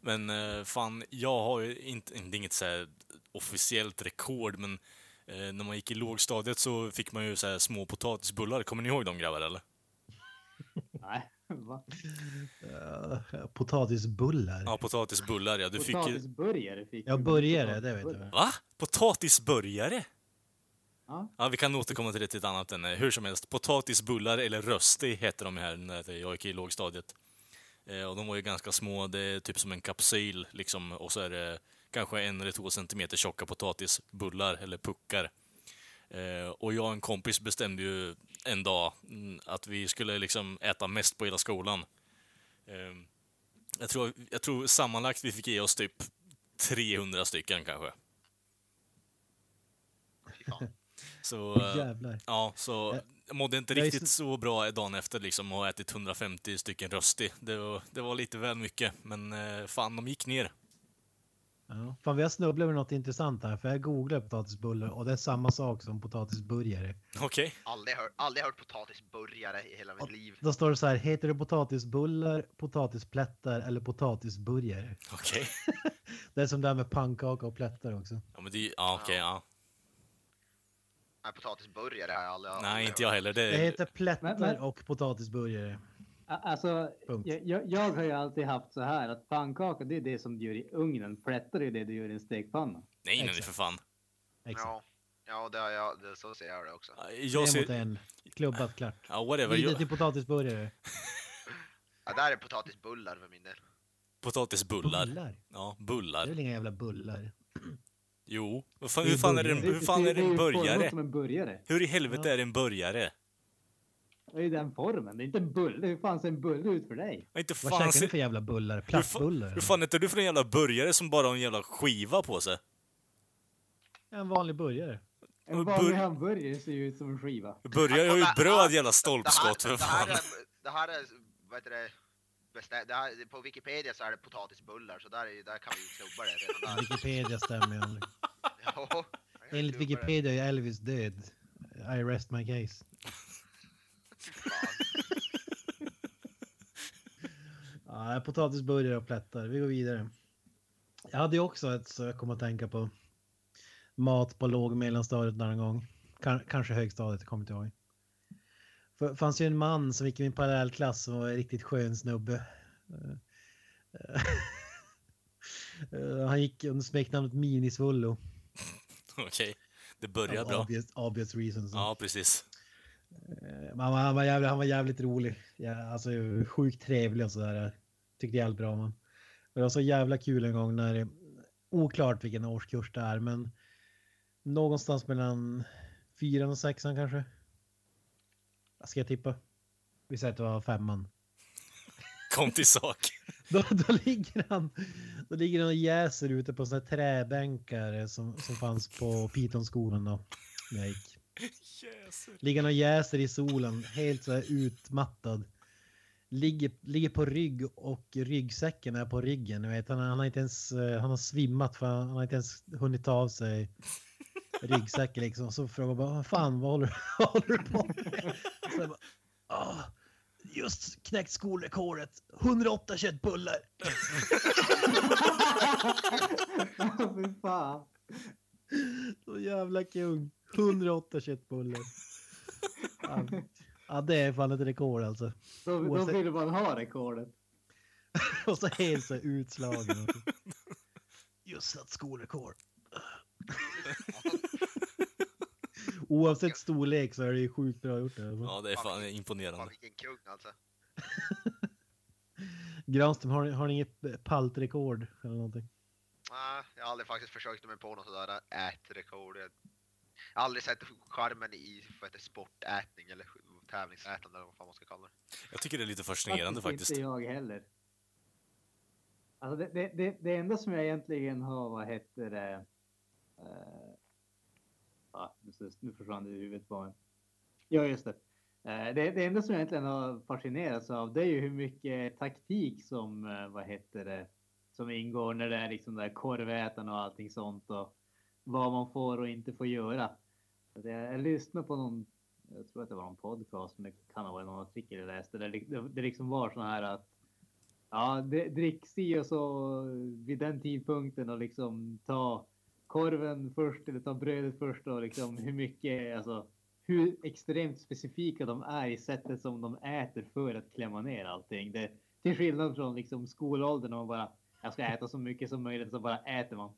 Men eh, fan, jag har ju inte, inget så här officiellt rekord, men när man gick i lågstadiet så fick man ju så här små potatisbullar. Kommer ni ihåg de grabbar eller? Nej, va? Uh, potatisbullar. Ja, potatisbullar ja. Du fick ju... Potatisburgare fick Ja, du. burgare, det vet jag. Potatisbullar. Va? Potatisburgare? Ja. Ja, vi kan återkomma till det till ett annat ämne. Hur som helst, potatisbullar, eller rösti hette de här när jag gick i lågstadiet. Eh, och de var ju ganska små, det är typ som en kapsyl liksom. Och så är det kanske en eller två centimeter tjocka potatisbullar, eller puckar. Eh, och jag och en kompis bestämde ju en dag mm, att vi skulle liksom äta mest på hela skolan. Eh, jag, tror, jag tror sammanlagt vi fick ge oss typ 300 stycken kanske. *laughs* Så, eh. Ja, så Ja. jag mådde inte Jag riktigt så bra dagen efter liksom och ätit 150 stycken rösti. Det var, det var lite väl mycket, men eh, fan, de gick ner. Ja. Fan, vi har snubblat över något intressant här, för jag googlade potatisbullar och det är samma sak som potatisburgare. Okej. Aldrig hört, aldrig hört potatisburgare i hela mitt liv. Då står det så här, heter det potatisbullar, potatisplättar eller potatisburgare? Okej. *laughs* Det är som det här med pannkaka och plättar också. Ja, men det, ja, okej, ja. Nej, potatisburgare har jag aldrig Nej, aldrig inte jag heller. Det Det, heter plättar Men- men- och potatisburgare. Alltså, jag, jag, har ju alltid haft så här att pannkaka det är det som du gör i ugnen. Plättar är det du gör i en stekpanna. nej, nej, för fan. Exakt. Ja, ja det har jag, det, så ser jag det också. Jag en mot ser... en. Klubbat klart. Ja, whatever. Vidare Jag, till potatisburgare. *laughs* Ja, där är potatisbullar för min del. potatisbullar. Bullar? Ja, Det är bullar. väl inga jävla bullar? Jo. Fan, hur fan är det en, burgare. hur fan är det en burgare? som en burgare. Hur i helvete Ja. är det en burgare? Det är ju den formen. Det är inte en bulle. Hur fan ser en bulle ut för dig? Vad Inte Vad fan, käkar ser- ni för jävla bullar? hur, fan, Plastbullar? hur fan är du för en jävla burgare som bara har en jävla skiva på sig? En vanlig burgare. En vanlig bur- hamburgare ser ju ut som en skiva. Burgare har ju bröd jävla Det här, stolpskott för det här fan. är, det här är, vad heter det, det här, på Wikipedia så är det potatisbullar, så där, är, där kan vi ju klubba det redan där. Wikipedia stämmer ju aldrig. *laughs* Ja, Enligt. Wikipedia är Elvis död. I rest my case. *laughs* Ja, potatisburgare och plättar. Vi går vidare. Jag hade ju också ett så jag kom att tänka på. Mat på låg och mellanstadiet någon gång. Kan, kanske högstadiet, jag kommer inte ihåg. Det fanns ju en man som gick i min parallellklass som var en riktigt skön snubbe. Eh, *laughs* eh, Han gick under smeknamnet Minisvullo. *laughs* Okej, det börjar Av bra. Obvious, obvious reasons. Ja, precis. Eh, han, var, han, var jävligt, han var jävligt rolig. Ja, alltså sjukt trevlig och sådär. Tyckte jävligt bra om honom. Det var så jävla kul en gång när, oklart vilken årskurs det är, men någonstans mellan fyran och sexan kanske. Ska jag tippa? Vi säger att det var femman. Kom till sak. Då, då ligger han då ligger han och jäser ute på sådana här träbänkar som, som fanns på Pythonskolan då. Jag gick. Jäser. Ligger och jäser i solen, helt så här utmattad. Ligger, ligger på rygg och ryggsäcken är på ryggen. Vet, han, han har inte ens, eh, han har svimmat för han, han har inte ens hunnit ta av sig *laughs* ryggsäcken liksom. Så frågar jag bara, vad fan, vad håller, *laughs* vad håller du på med? Så jag bara, "Ah, just knäckt skolrekordet, 108 köttbullar. *laughs* Fy fan. Så jävla kung. 108 köttbullar. Ja, ja, det är fan ett rekord alltså. Då, då Oavsett- vill man ha rekordet. *laughs* Och så helt så utslagen. Just satt skolrekord. *laughs* Oavsett storlek så är det ju sjukt bra gjort. Alltså. Ja, det är fan Fan, imponerande. vilken kung alltså. *laughs* Granström, har, ni- har ni inget paltrekord eller någonting? Nej, jag har aldrig faktiskt försökt mig på något sådär ätrekord. Jag har aldrig sett charmen i heter, sportätning eller tävlingsätande eller vad fan man ska kalla det. Jag tycker det är lite fascinerande faktiskt. Inte jag heller. Alltså det, det, det, det enda som jag egentligen har, vad heter det? Uh, ah, nu- försvann det i huvudet på mig. Ja, just det. Eh, det. Det enda som jag egentligen har fascinerats av det är ju hur mycket taktik som, eh, vad heter det, som ingår när det är liksom där korvätande och allting sånt och vad man får och inte får göra. Jag lyssnade på någon, jag tror att det var någon podcast, men det kan ha varit någon artikel jag läste där det, det, det liksom var så här att ja, det, drick si och så vid den tidpunkten och liksom ta korven först eller ta brödet först och liksom hur mycket, alltså hur extremt specifika de är i sättet som de äter för att klämma ner allting. Det, till skillnad från liksom skolåldern när man bara jag ska äta så mycket som möjligt så bara äter man.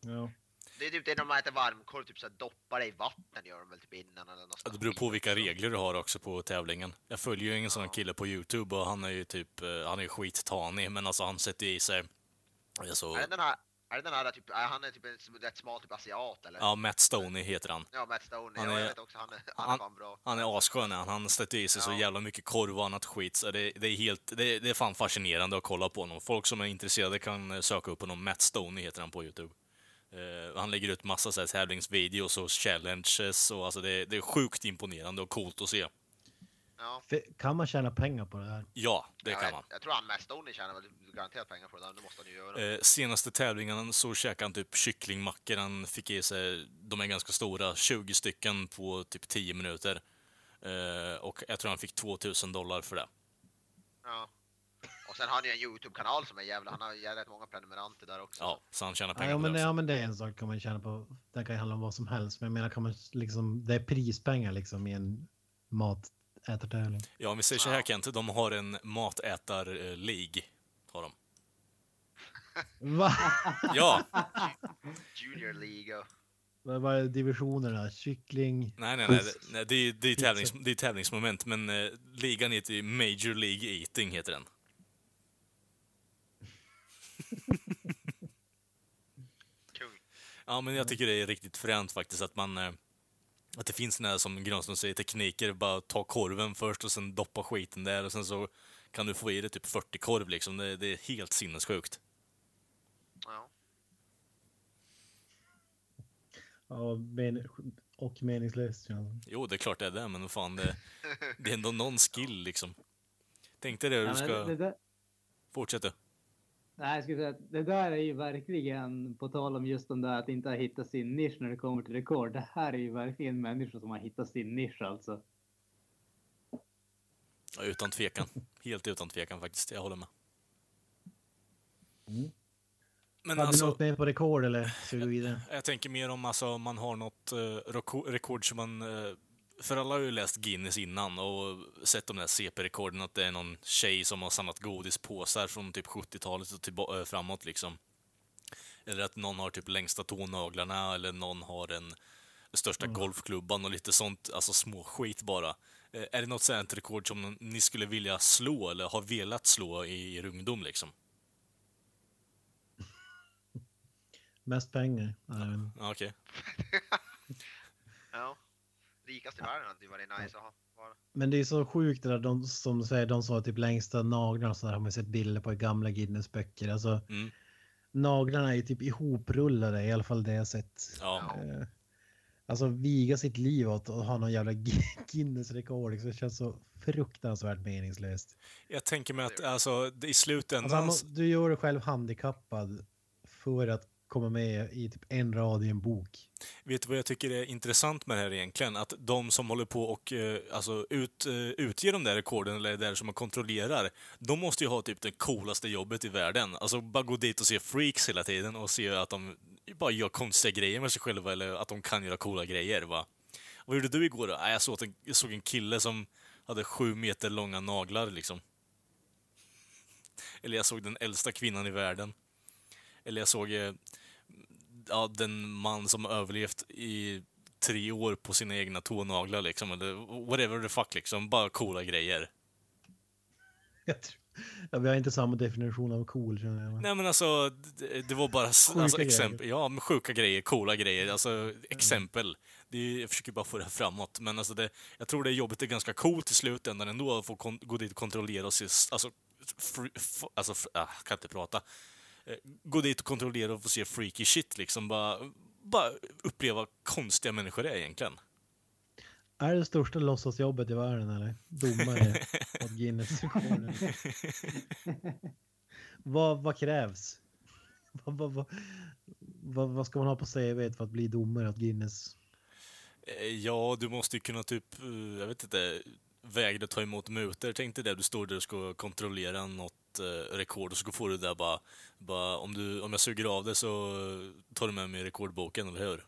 Ja. Det är typ det när man äter varmkorv, typ såhär doppar det i vatten gör de väl typ innan eller något Ja, Det beror på vilka regler du har också på tävlingen. Jag följer ju en sån kille på Youtube och han är ju typ, eh, han är ju skittanig men alltså han sätter i sig, alltså, Är det den här, är det den här typ, är han är typ en rätt smal typ asiat eller? ja Matt Stoney heter han. Ja, Matt Stoney, Han är- jag vet också, han är, han är han- fan bra. Han är asskön är han. Han sätter i sig så Ja. jävla mycket korv och annat skit. Så det, det är helt, det, det är fan fascinerande att kolla på honom. Folk som är intresserade kan eh, söka upp honom. Matt Stoney heter han på Youtube. Eh, han lägger ut massa så här, tävlingsvideos och challenges och alltså det, det är sjukt imponerande och coolt att se. Ja. Kan man tjäna pengar på det här? Ja, det jag, kan man. Jag tror han Matt Stoney tjänar väl garanterat pengar på det där, det måste han ju göra. Eh, senaste tävlingen så käkade han typ kycklingmackor. Han fick i sig, de är ganska stora, 20 stycken på typ 10 minuter. Eh, och jag tror han fick 2000 dollar för det. Ja. Och sen har han ju en Youtube-kanal som är jävla, han har jävligt många prenumeranter där också. Ja, så han tjänar pengar Ja, på men, det ja, också. men det är en sak kan man tjäna på. Det kan ju handla om vad som helst. Men jag menar, kan man liksom, det är prispengar liksom i en matätartävling. Ja, om vi säger så här. Kent, de har en matätar-league. Har de. Va? Ja, Junior League. Vad var det divisionerna? Kyckling? nej, nej, nej, det- nej det, är, det, är tävlings, det är tävlingsmoment, men eh, ligan heter ju Major League Eating, heter den. Kung. Ja, men jag tycker det är riktigt fränt faktiskt att man... eh, Att det finns såna här, som Granström säger, tekniker. Bara ta korven först och sen doppa skiten där och sen så kan du få i dig typ 40 korv liksom. Det, det är helt sinnessjukt. Ja. Ja, men, och meningslöst. Ja. Jo, det är klart det är det, men vad fan, det, det är ändå någon skill liksom. Tänk dig det, du ska... det, det, Fortsätta. Nej, jag skulle säga att det där är ju verkligen, på tal om just den där att inte ha hittat sin nisch när det kommer till rekord. Det här är ju verkligen människor som har hittat sin nisch alltså. Ja, utan tvekan. Helt utan tvekan faktiskt. Jag håller med. Mm. Men Hade du alltså, något mer på rekord eller ska vi gå vidare? jag tänker mer om alltså, man har något uh, rekord som man... eh, för alla har ju läst Guinness innan och sett de där CP-rekorden, att det är någon tjej som har samlat godispåsar från typ 70-talet och tillba- eh, framåt liksom. Eller att någon har typ längsta tånaglarna, eller någon har den största golfklubban och lite sånt, alltså små skit bara. Eh, Är det något sånt rekord som ni skulle vilja slå, eller har velat slå i er ungdom liksom? *laughs* Mest pengar? Ja, Okej. *laughs* Ja. Rikast i världen hade ju varit nice att ha. Men det är så sjukt det där de som säger de som har typ längsta naglarna och så där har man sett bilder på i gamla Guinness-böcker. Alltså Mm. naglarna är ju typ ihoprullade i alla fall det jag sett. Ja. Eh, Alltså viga sitt liv åt att ha någon jävla Gui- *laughs* Guinness-rekord. liksom. Det känns så fruktansvärt meningslöst. Jag tänker mig att alltså, i slutändan... Alltså, du gör dig själv handikappad för att komma med i typ en rad i en bok. Vet du vad jag tycker är intressant med det här egentligen? Att de som håller på och eh, alltså, ut, eh, utger de där rekorden, eller där som man kontrollerar, de måste ju ha typ det coolaste jobbet i världen. Alltså bara gå dit och se freaks hela tiden och se att de bara gör konstiga grejer med sig själva, eller att de kan göra coola grejer. Va? Vad gjorde du igår då? Jag såg, en, jag såg en kille som hade sju meter långa naglar liksom. Eller jag såg den äldsta kvinnan i världen. Eller jag såg eh, ja, den man som överlevt i tre år på sina egna tånaglar liksom, eller whatever the fuck liksom. Bara coola grejer. *laughs* Jag tror, ja, vi har inte samma definition av cool känner jag. Nej men alltså, det, det var bara alltså, exempel. Ja, men sjuka grejer, coola grejer, alltså exempel. Det är, jag försöker bara få det här framåt, men alltså det, jag tror det jobbet är ganska coolt i slutändan ändå, att få kon- gå dit och kontrollera och se, alltså, fr, f, alltså, f, ah, kan inte prata. Eh, Gå dit och kontrollera och få se freaky shit liksom, bara, bara uppleva konstiga människor är egentligen. Är det största låtsasjobbet i världen eller? Domare *laughs* åt Guinness-rekorden. vad, vad krävs? Vad, vad, vad, vad, vad ska man ha på CV för att bli domare åt Guinness? Eh, Ja, du måste ju kunna typ, eh, jag vet inte, vägra ta emot mutor. Tänk dig det, du står där och ska kontrollera något eh, rekord och så får du där bara, bara om, du, om jag suger av det så eh, tar du med mig rekordboken, eller hur?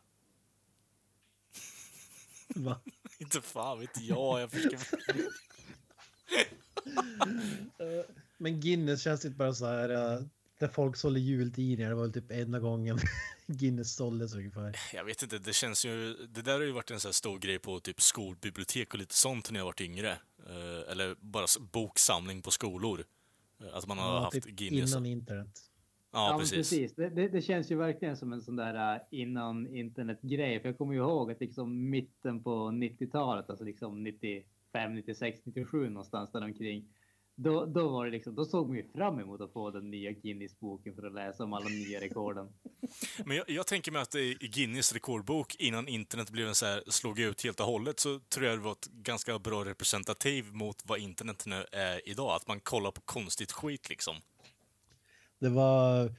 Va? *laughs* Inte fan vet jag, jag försöker... *laughs* Men Guinness känns inte bara så här. Där folk sålde jultidningar, det var väl typ enda gången *laughs* Guinness såldes ungefär. Jag vet inte, det känns ju... Det där har ju varit en sån här stor grej på typ skolbibliotek och lite sånt när jag varit yngre. Eh, eller bara boksamling på skolor. Eh, Att man har Ja, haft typ Guinness. innan internet. Ja, men precis. precis. Det, det, det känns ju verkligen som en sån där uh, innan internet-grej. För jag kommer ju ihåg att liksom mitten på 90-talet, alltså liksom 95, 96, 97 någonstans där omkring. Då, då var det liksom, då såg man ju fram emot att få den nya Guinness-boken för att läsa om alla nya rekorden. *laughs* Men jag, jag tänker mig att i Guinness rekordbok, innan internet blev en så här, slog ut helt och hållet, så tror jag det var ett ganska bra representativ mot vad internet nu är idag. Att man kollar på konstigt skit liksom. Det var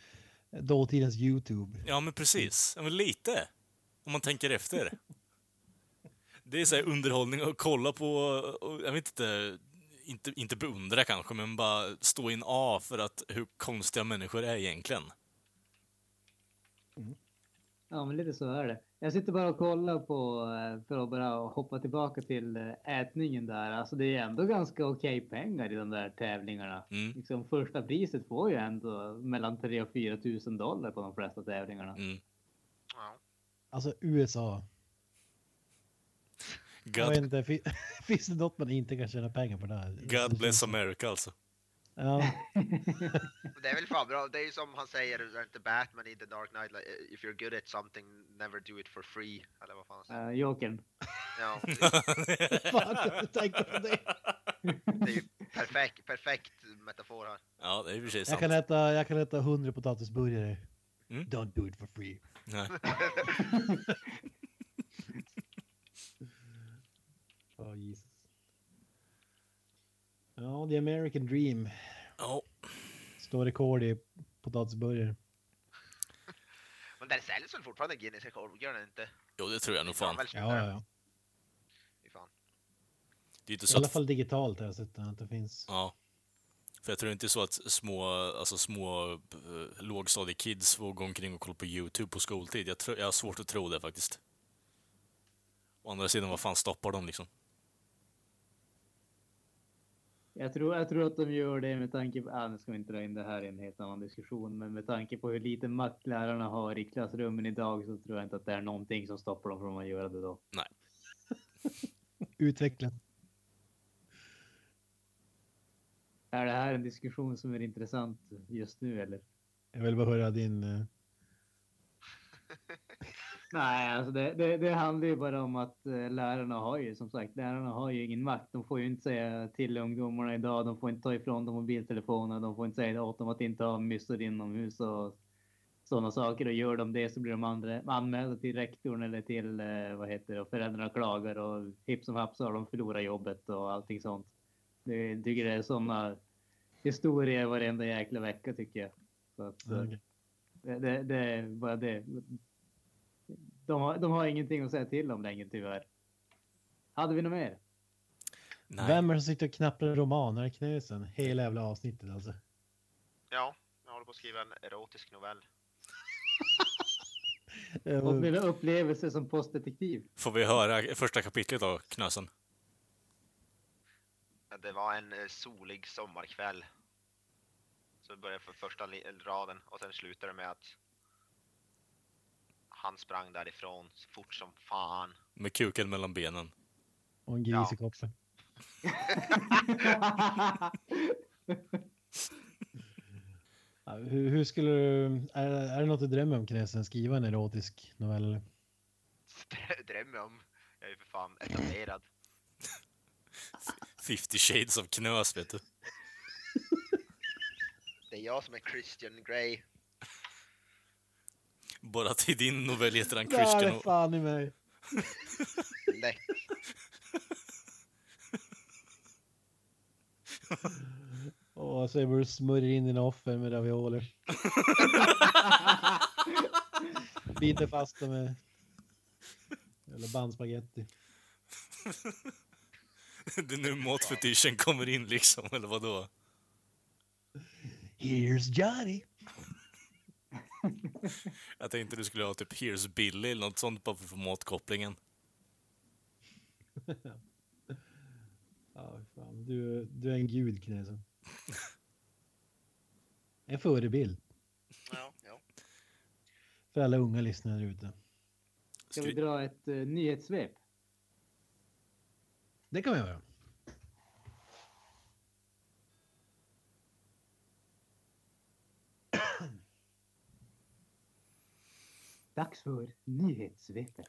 dåtidens YouTube. Ja, men precis. Ja, men lite. Om man tänker efter. *laughs* Det är så här underhållning att kolla på, jag vet inte, inte, inte beundra kanske, men bara stå i en A för att hur konstiga människor är egentligen. Ja, men lite så är det. Jag sitter bara och kollar på, eh, för att bara hoppa tillbaka till eh, ätningen där. Alltså det är ändå ganska okej pengar i de där tävlingarna. Mm. Liksom första priset får ju ändå mellan 3 och 4 tusen dollar på de flesta tävlingarna. Mm. Ja. Alltså USA. Jag God, inte, fi- *laughs* finns det något man inte kan tjäna pengar på där? God bless America alltså. Ja, *laughs* Det är väl fan bra, det är ju som han säger, är det inte Batman i The Dark Knight, like, if you're good at something, never do it for free, eller vad fan han säger. Uh, Jokern. Ja, *laughs* fan du tänka på det? det är ju perfekt, perfekt metafor här. Ja, det är för sig Jag sant. kan äta, jag kan äta 100 potatisburgare. Mm. Don't do it for free. Nej. Oh, Jesus. Ja, the American dream. Ja, Står rekord i potatisburgare. Men den säljs väl fortfarande Guinness rekord, gör den inte? jo, det tror jag nog fan. Ja, ja, ja. Fan. Det är inte I så alla att... fall digitalt har jag sett att det finns. Ja. För jag tror inte så att små, alltså små eh, lågstadiekids får gå omkring och kolla på YouTube på skoltid. Jag, tror, jag har svårt att tro det faktiskt. Å andra sidan, vad fan stoppar de liksom? Jag tror, jag tror att de gör det med tanke på, ah, nu ska vi inte dra in det här i en helt annan diskussion, men med tanke på hur lite makt lärarna har i klassrummen idag så tror jag inte att det är någonting som stoppar dem från att göra det då. Nej. *laughs* Utveckla. Är det här en diskussion som är intressant just nu eller? Jag vill bara höra din... eh, *laughs* Nej, alltså det, det, det handlar ju bara om att eh, lärarna har ju som sagt, lärarna har ju ingen makt. De får ju inte säga till ungdomarna idag, de får inte ta ifrån dem mobiltelefoner, de får inte säga åt dem att inte ha myssor inomhus och sådana saker. Och gör de det så blir de andra, anmälda till rektorn eller till eh, vad heter det, och föräldrarna klagar och hipp som happ så har de förlorat jobbet och allting sånt. Jag tycker det är sådana historier varenda jäkla vecka tycker jag. Så att, okej. det, det, det är bara det. De har, de har ingenting att säga till om längre tyvärr. Hade vi något mer? Nej. Vem är det som sitter och knappar romaner i knösen? Hela jävla avsnittet alltså. Ja, jag håller på att skriva en erotisk novell. *laughs* Och mina upplevelser som postdetektiv. Får vi höra första kapitlet då, Knösen? Det var en eh, solig sommarkväll. Så det började för första raden och sen slutade det med att han sprang därifrån så fort som fan. Med kuken mellan benen. Och en gris Ja. i koppen. *laughs* Ja, hur, hur skulle du... Är, är det något du drömmer om Knäsen? Skriva en erotisk novell? eller? Drömmer om. Jag är ju för fan etablerad. 50 shades of knös, vet du. Det är jag som är Christian Grey. Bara till din novell heter han Christian är och... fan i mig! Lätt. Åh, så jag borde smörja in dina offer med ravioli. Biter fast dem med... Eller bandspagetti. Det är nu matfetischen kommer in liksom, eller vadå? Here's Johnny! *laughs* Jag tänkte du skulle ha typ Here's Billy eller något sånt bara för att få matkopplingen. *laughs* Ja, fan. Du, du är en gud, Knäsen. En förebild Ja, ja. för alla unga lyssnare ute. Ska vi dra ett uh, nyhetssvep? Det kan vi göra. Dags för nyhetssvepet.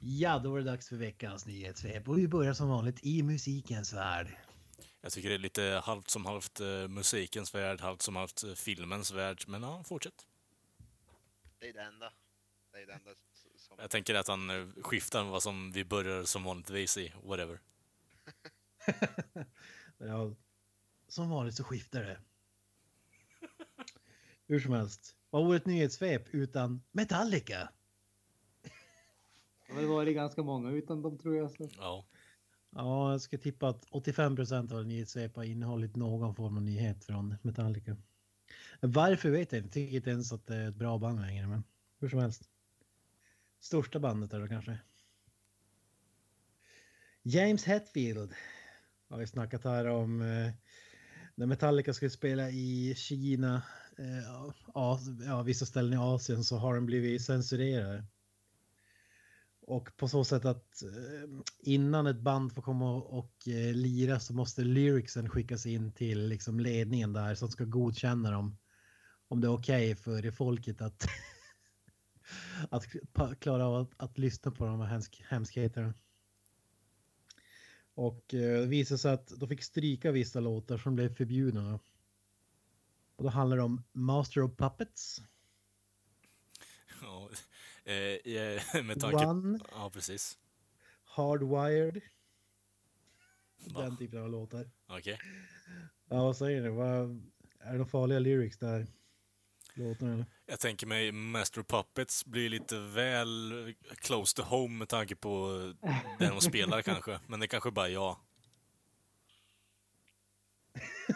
Ja, då var det dags för veckans nyhetssvep och vi börjar som vanligt i musikens värld. Jag tycker det är lite halvt som halvt eh, musikens värld, halvt som halvt eh, filmens värld. Men ja, fortsätt. Det är det enda. Det är det enda som... Jag tänker att han eh, skiftar vad som vi börjar som vanligtvis i, whatever. *laughs* Ja, som vanligt så skiftar det. Hur som helst. Vad vore ett nyhetssvep utan Metallica? Det har varit ganska många utan dem tror jag. Så. Ja. Ja, jag ska tippa att 85 procent av nyhetssvep har innehållit någon form av nyhet från Metallica. Varför vet jag inte. Jag tycker inte ens att det är ett bra band längre, men hur som helst. Största bandet är det kanske. James Hetfield har vi snackat här om. När Metallica skulle spela i Kina, eh, ja, ja, vissa ställen i Asien så har de blivit censurerade. Och på så sätt att eh, innan ett band får komma och, och eh, lira så måste lyricsen skickas in till liksom ledningen där som ska godkänna dem. Om det är okej för det folket att, *laughs* att klara av att, att lyssna på de här hemsk, hemskheterna. Och eh, det visade sig att de fick stryka vissa låtar som blev förbjudna. Och då handlar det om Master of Puppets, ja. Eh, eh, *laughs* med tanke... One, Ja, precis. Hardwired. Va? Den typen av låtar. Okej. Ja, vad säger? Vad, är det några farliga lyrics där? Låtarna. Eller? Jag tänker mig Master Puppets blir lite väl close to home med tanke på där de spelar *laughs* kanske. Men det kanske bara är jag.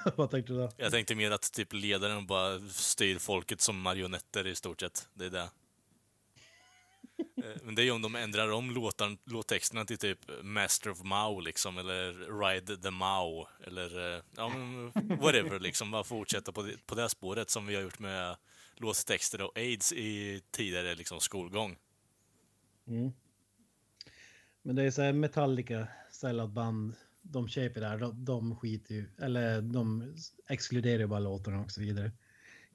*laughs* Vad tänkte du då? Jag tänkte mer att typ ledaren bara styr folket som marionetter i stort sett. Det är det. Eh, Men det är ju om de ändrar om låtar, låttexterna till typ Master of Mao liksom, eller Ride the Mao, eller eh, ja, whatever liksom. Bara fortsätta på det, på det spåret som vi har gjort med låttexter och aids i tidigare liksom, skolgång. Mm. Men det är så här Metallica, ställat band, de köper det här, de, de skiter ju, eller de exkluderar ju bara låtarna och så vidare.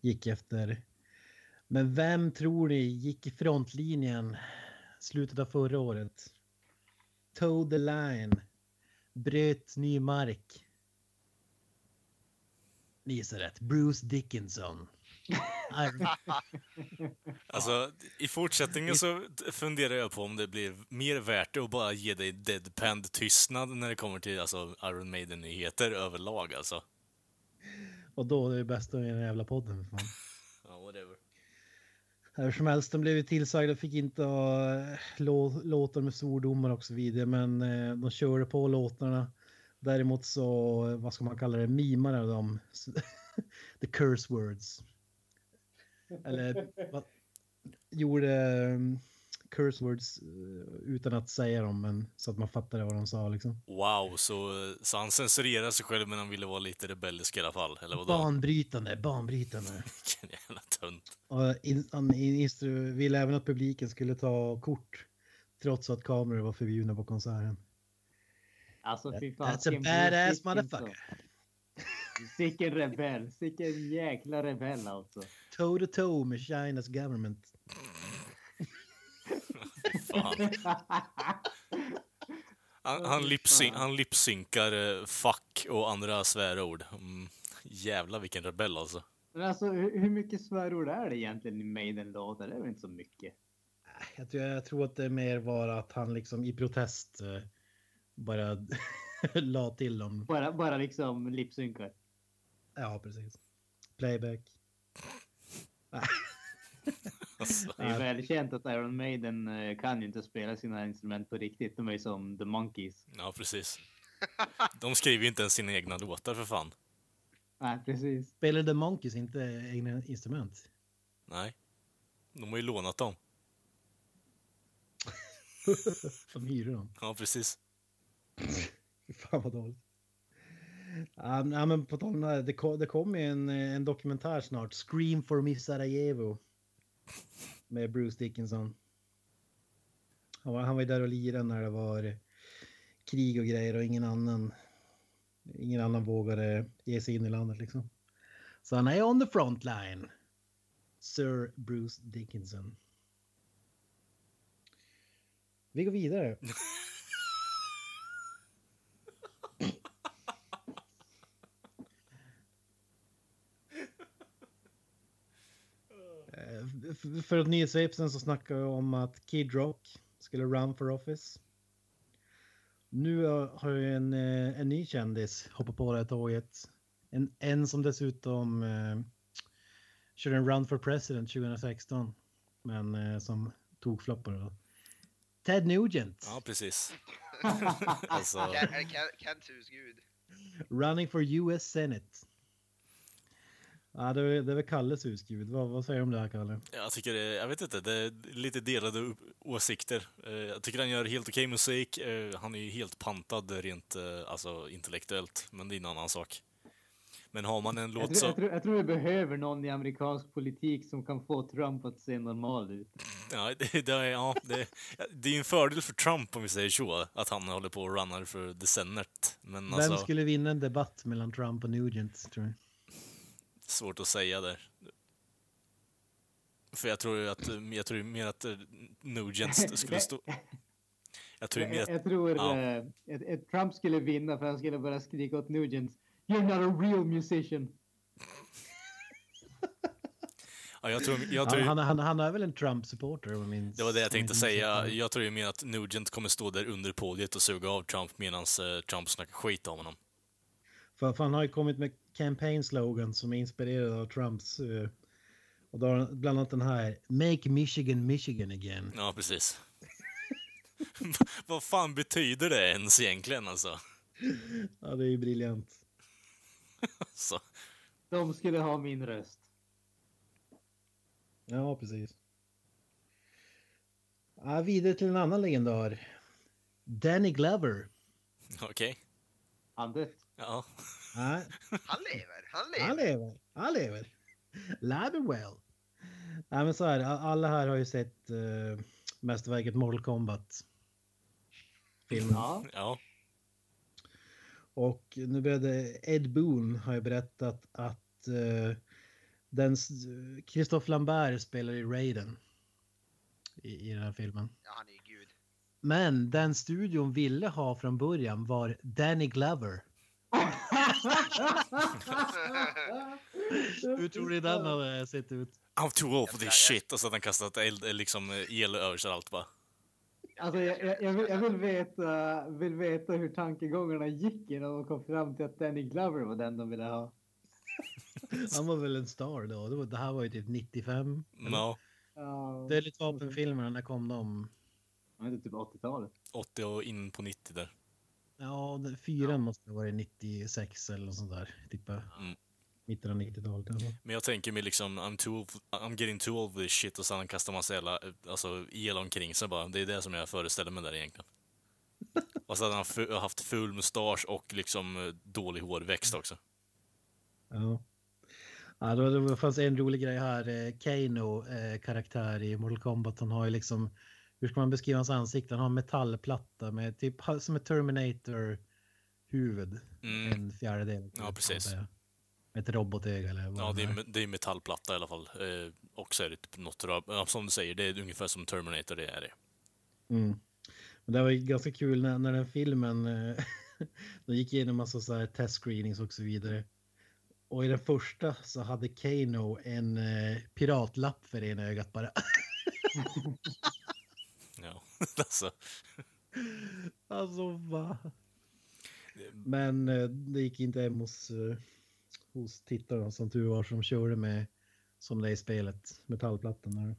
Gick efter. Men vem tror ni gick i frontlinjen slutet av förra året? Toe the line. Bröt ny mark. Ni gissar rätt. Bruce Dickinson. *laughs* Alltså, i fortsättningen så funderar jag på om det blir mer värt det att bara ge dig deadpan tystnad när det kommer till alltså, Iron Maiden-nyheter överlag alltså. Och då är det bästa med den här jävla podden. Fan. *laughs* Ja, whatever. Hur som helst, de blev ju tillsagda, fick inte ha eh, lå, låtar med svordomar och så vidare, men eh, de körde på låtarna. Däremot så, eh, vad ska man kalla det, mimade de *laughs* the curse words. Eller vad, gjorde um, curse words eh, utan att säga dem, men så att man fattade vad de sa liksom. Wow, så, så han censurerade sig själv men han ville vara lite rebellisk i alla fall, eller vadå? Banbrytande, banbrytande. *laughs* Vilken jävla tunt. Och in, han in, instru- ville även att publiken skulle ta kort, trots att kameror var förbjudna på konserten. Alltså fy fan. That's a badass motherfucker. Sicken rebell. Sicken jäkla rebell alltså. toe to toe med Chinas government. Fan. *laughs* Han, han, lipsyn, han lipsynkar eh, fuck och andra svärord. Mm, jävlar vilken rebell alltså. Men alltså hur, hur mycket svärord är det egentligen i Maiden-låtar? Det är väl inte så mycket? Jag tror, jag tror att det är mer var att han liksom i protest eh, bara *laughs* la till dem. Bara, bara liksom lipsynkar. Ja, precis. Playback. alltså. Det är välkänt att Iron Maiden eh, kan ju inte spela sina instrument på riktigt. De är ju som The Monkeys. Ja, precis. De skriver ju inte ens sina egna låtar för fan. Nej, precis. Spelar The Monkeys inte egna instrument? Nej. De har ju lånat dem. *laughs* De hyr dem. Ja, precis. Fan vad dåligt. Ja, men på tal om det, det, det kommer ju en, en dokumentär snart. Scream for Miss Sarajevo. Med Bruce Dickinson. Han var, han var ju där och lirade när det var krig och grejer och ingen annan. Ingen annan vågade ge sig in i landet liksom. Så han är on the front line. Sir Bruce Dickinson. Vi går vidare. *laughs* För att nyhetssvepsen så snackar vi om att Kid Rock skulle run for office. Nu har ju en, eh, en ny kändis hoppat på det här tåget. En, en som dessutom eh, körde en run for president 2016. Men eh, som tog floppade då. Ted Nugent. Ja, precis. *laughs* alltså, Ken- är det Ken- Kents husgud. Running for US Senate. Ja, det är, det är väl Kalles husgud. Vad, vad säger du om det här, Kalle? jag tycker det, jag vet inte, det är lite delade upp- åsikter. Eh, Jag tycker han gör helt okej musik. Eh, Han är ju helt pantad rent eh, alltså, intellektuellt, men det är en annan sak. Men har man en Jag låt tror, jag, så... tror, jag tror vi behöver någon i amerikansk politik som kan få Trump att se normal ut. Ja, det, det, är, ja, det, det är ju en fördel för Trump, om vi säger så, att han håller på och runnar för the Senate. Men Vem alltså, skulle vinna en debatt mellan Trump och Nugent, tror du? Svårt att säga där. För jag tror ju att, jag tror ju mer att eh, Nugent skulle stå... *laughs* Jag tror mer Jag, att, jag tror ja. eh, att- att Trump skulle vinna för han skulle bara skrika åt Nugent. You're not a real musician. *laughs* ja, jag tror, jag Han, tror, han, han, han är väl en Trump-supporter om jag minns. Det var det jag tänkte säga. Jag tror ju mer att Nugent kommer stå där under podiet och suga av Trump medan Trump snackar skit om honom. För, för han har ju kommit med campaign slogan som är inspirerad av Trumps. eh, Och då har bland annat den här Make Michigan Michigan again. Ja, precis. *laughs* Vad fan betyder det ens egentligen alltså? Ja, det är ju briljant. *laughs* Så. De skulle ha min röst. Ja, precis. Ja, vidare till en annan legendar. Danny Glover. Okej. Han dött. Ja. Han lever, han lever. han lever. Han lever. Live and well. Nej, men så här, alla här har ju sett uh, mästerverket Mortal Kombat. Filmen. Ja. Ja. Och nu började Ed Boon har ju berättat att uh, den Christophe Lambert spelar i Raiden. I, I den här filmen. Ja, han är ju gud. Men den studion ville ha från början var Danny Glover. *laughs* Hur tror ni den hade sett ut? I'm too old for this shit. Och så hade han kastat eld, liksom el över sig allt bara. Alltså, jag, jag, jag, vill, jag vill, veta, vill veta hur tankegångarna gick innan de kom fram till att Danny Glover var den de ville ha. *laughs* Han var väl en star då. Det, var, det här var ju typ 95. Ja. Ja, Dödligt vapenfilmerna, när kom de? jag vet inte, typ 80-talet. 80 och in på 90 där. Ja, fyran måste ha varit 96 eller något sånt där. Typ mm. Mm. mitten av 90-talet. Alltså. Men jag tänker mig liksom, I'm, too old, I'm getting too old for this shit och sen kastar massa jävla, eh, alltså, el omkring sig bara. Det är det som jag föreställer mig där egentligen. *laughs* Och så hade han haft ful mustasch och liksom eh, dålig hårväxt också. Ja. Ja, då, det fanns en rolig grej här. Eh, Kano, eh, karaktär i Mortal Kombat, han har ju liksom, hur ska man beskriva hans ansikte? Han har en metallplatta med typ som ett Terminator-huvud. Mm. En fjärdedel. Ja, precis. Med ett robotöga eller vad Ja, det är, det är metallplatta i alla fall. Eh, och så är det typ något, rö- ja, som du säger, det är ungefär som Terminator, det är det. Mm. Men det var ju ganska kul när, när den filmen, eh, *laughs* de gick igenom massa så här test screenings och så vidare. Och i den första så hade Kano en eh, piratlapp för ena ögat bara. *laughs* *laughs* Ja, *laughs* alltså. Alltså va? Men eh, det gick inte hem hos, eh, hos tittarna som tur var som körde med som det är i spelet, metallplattan där.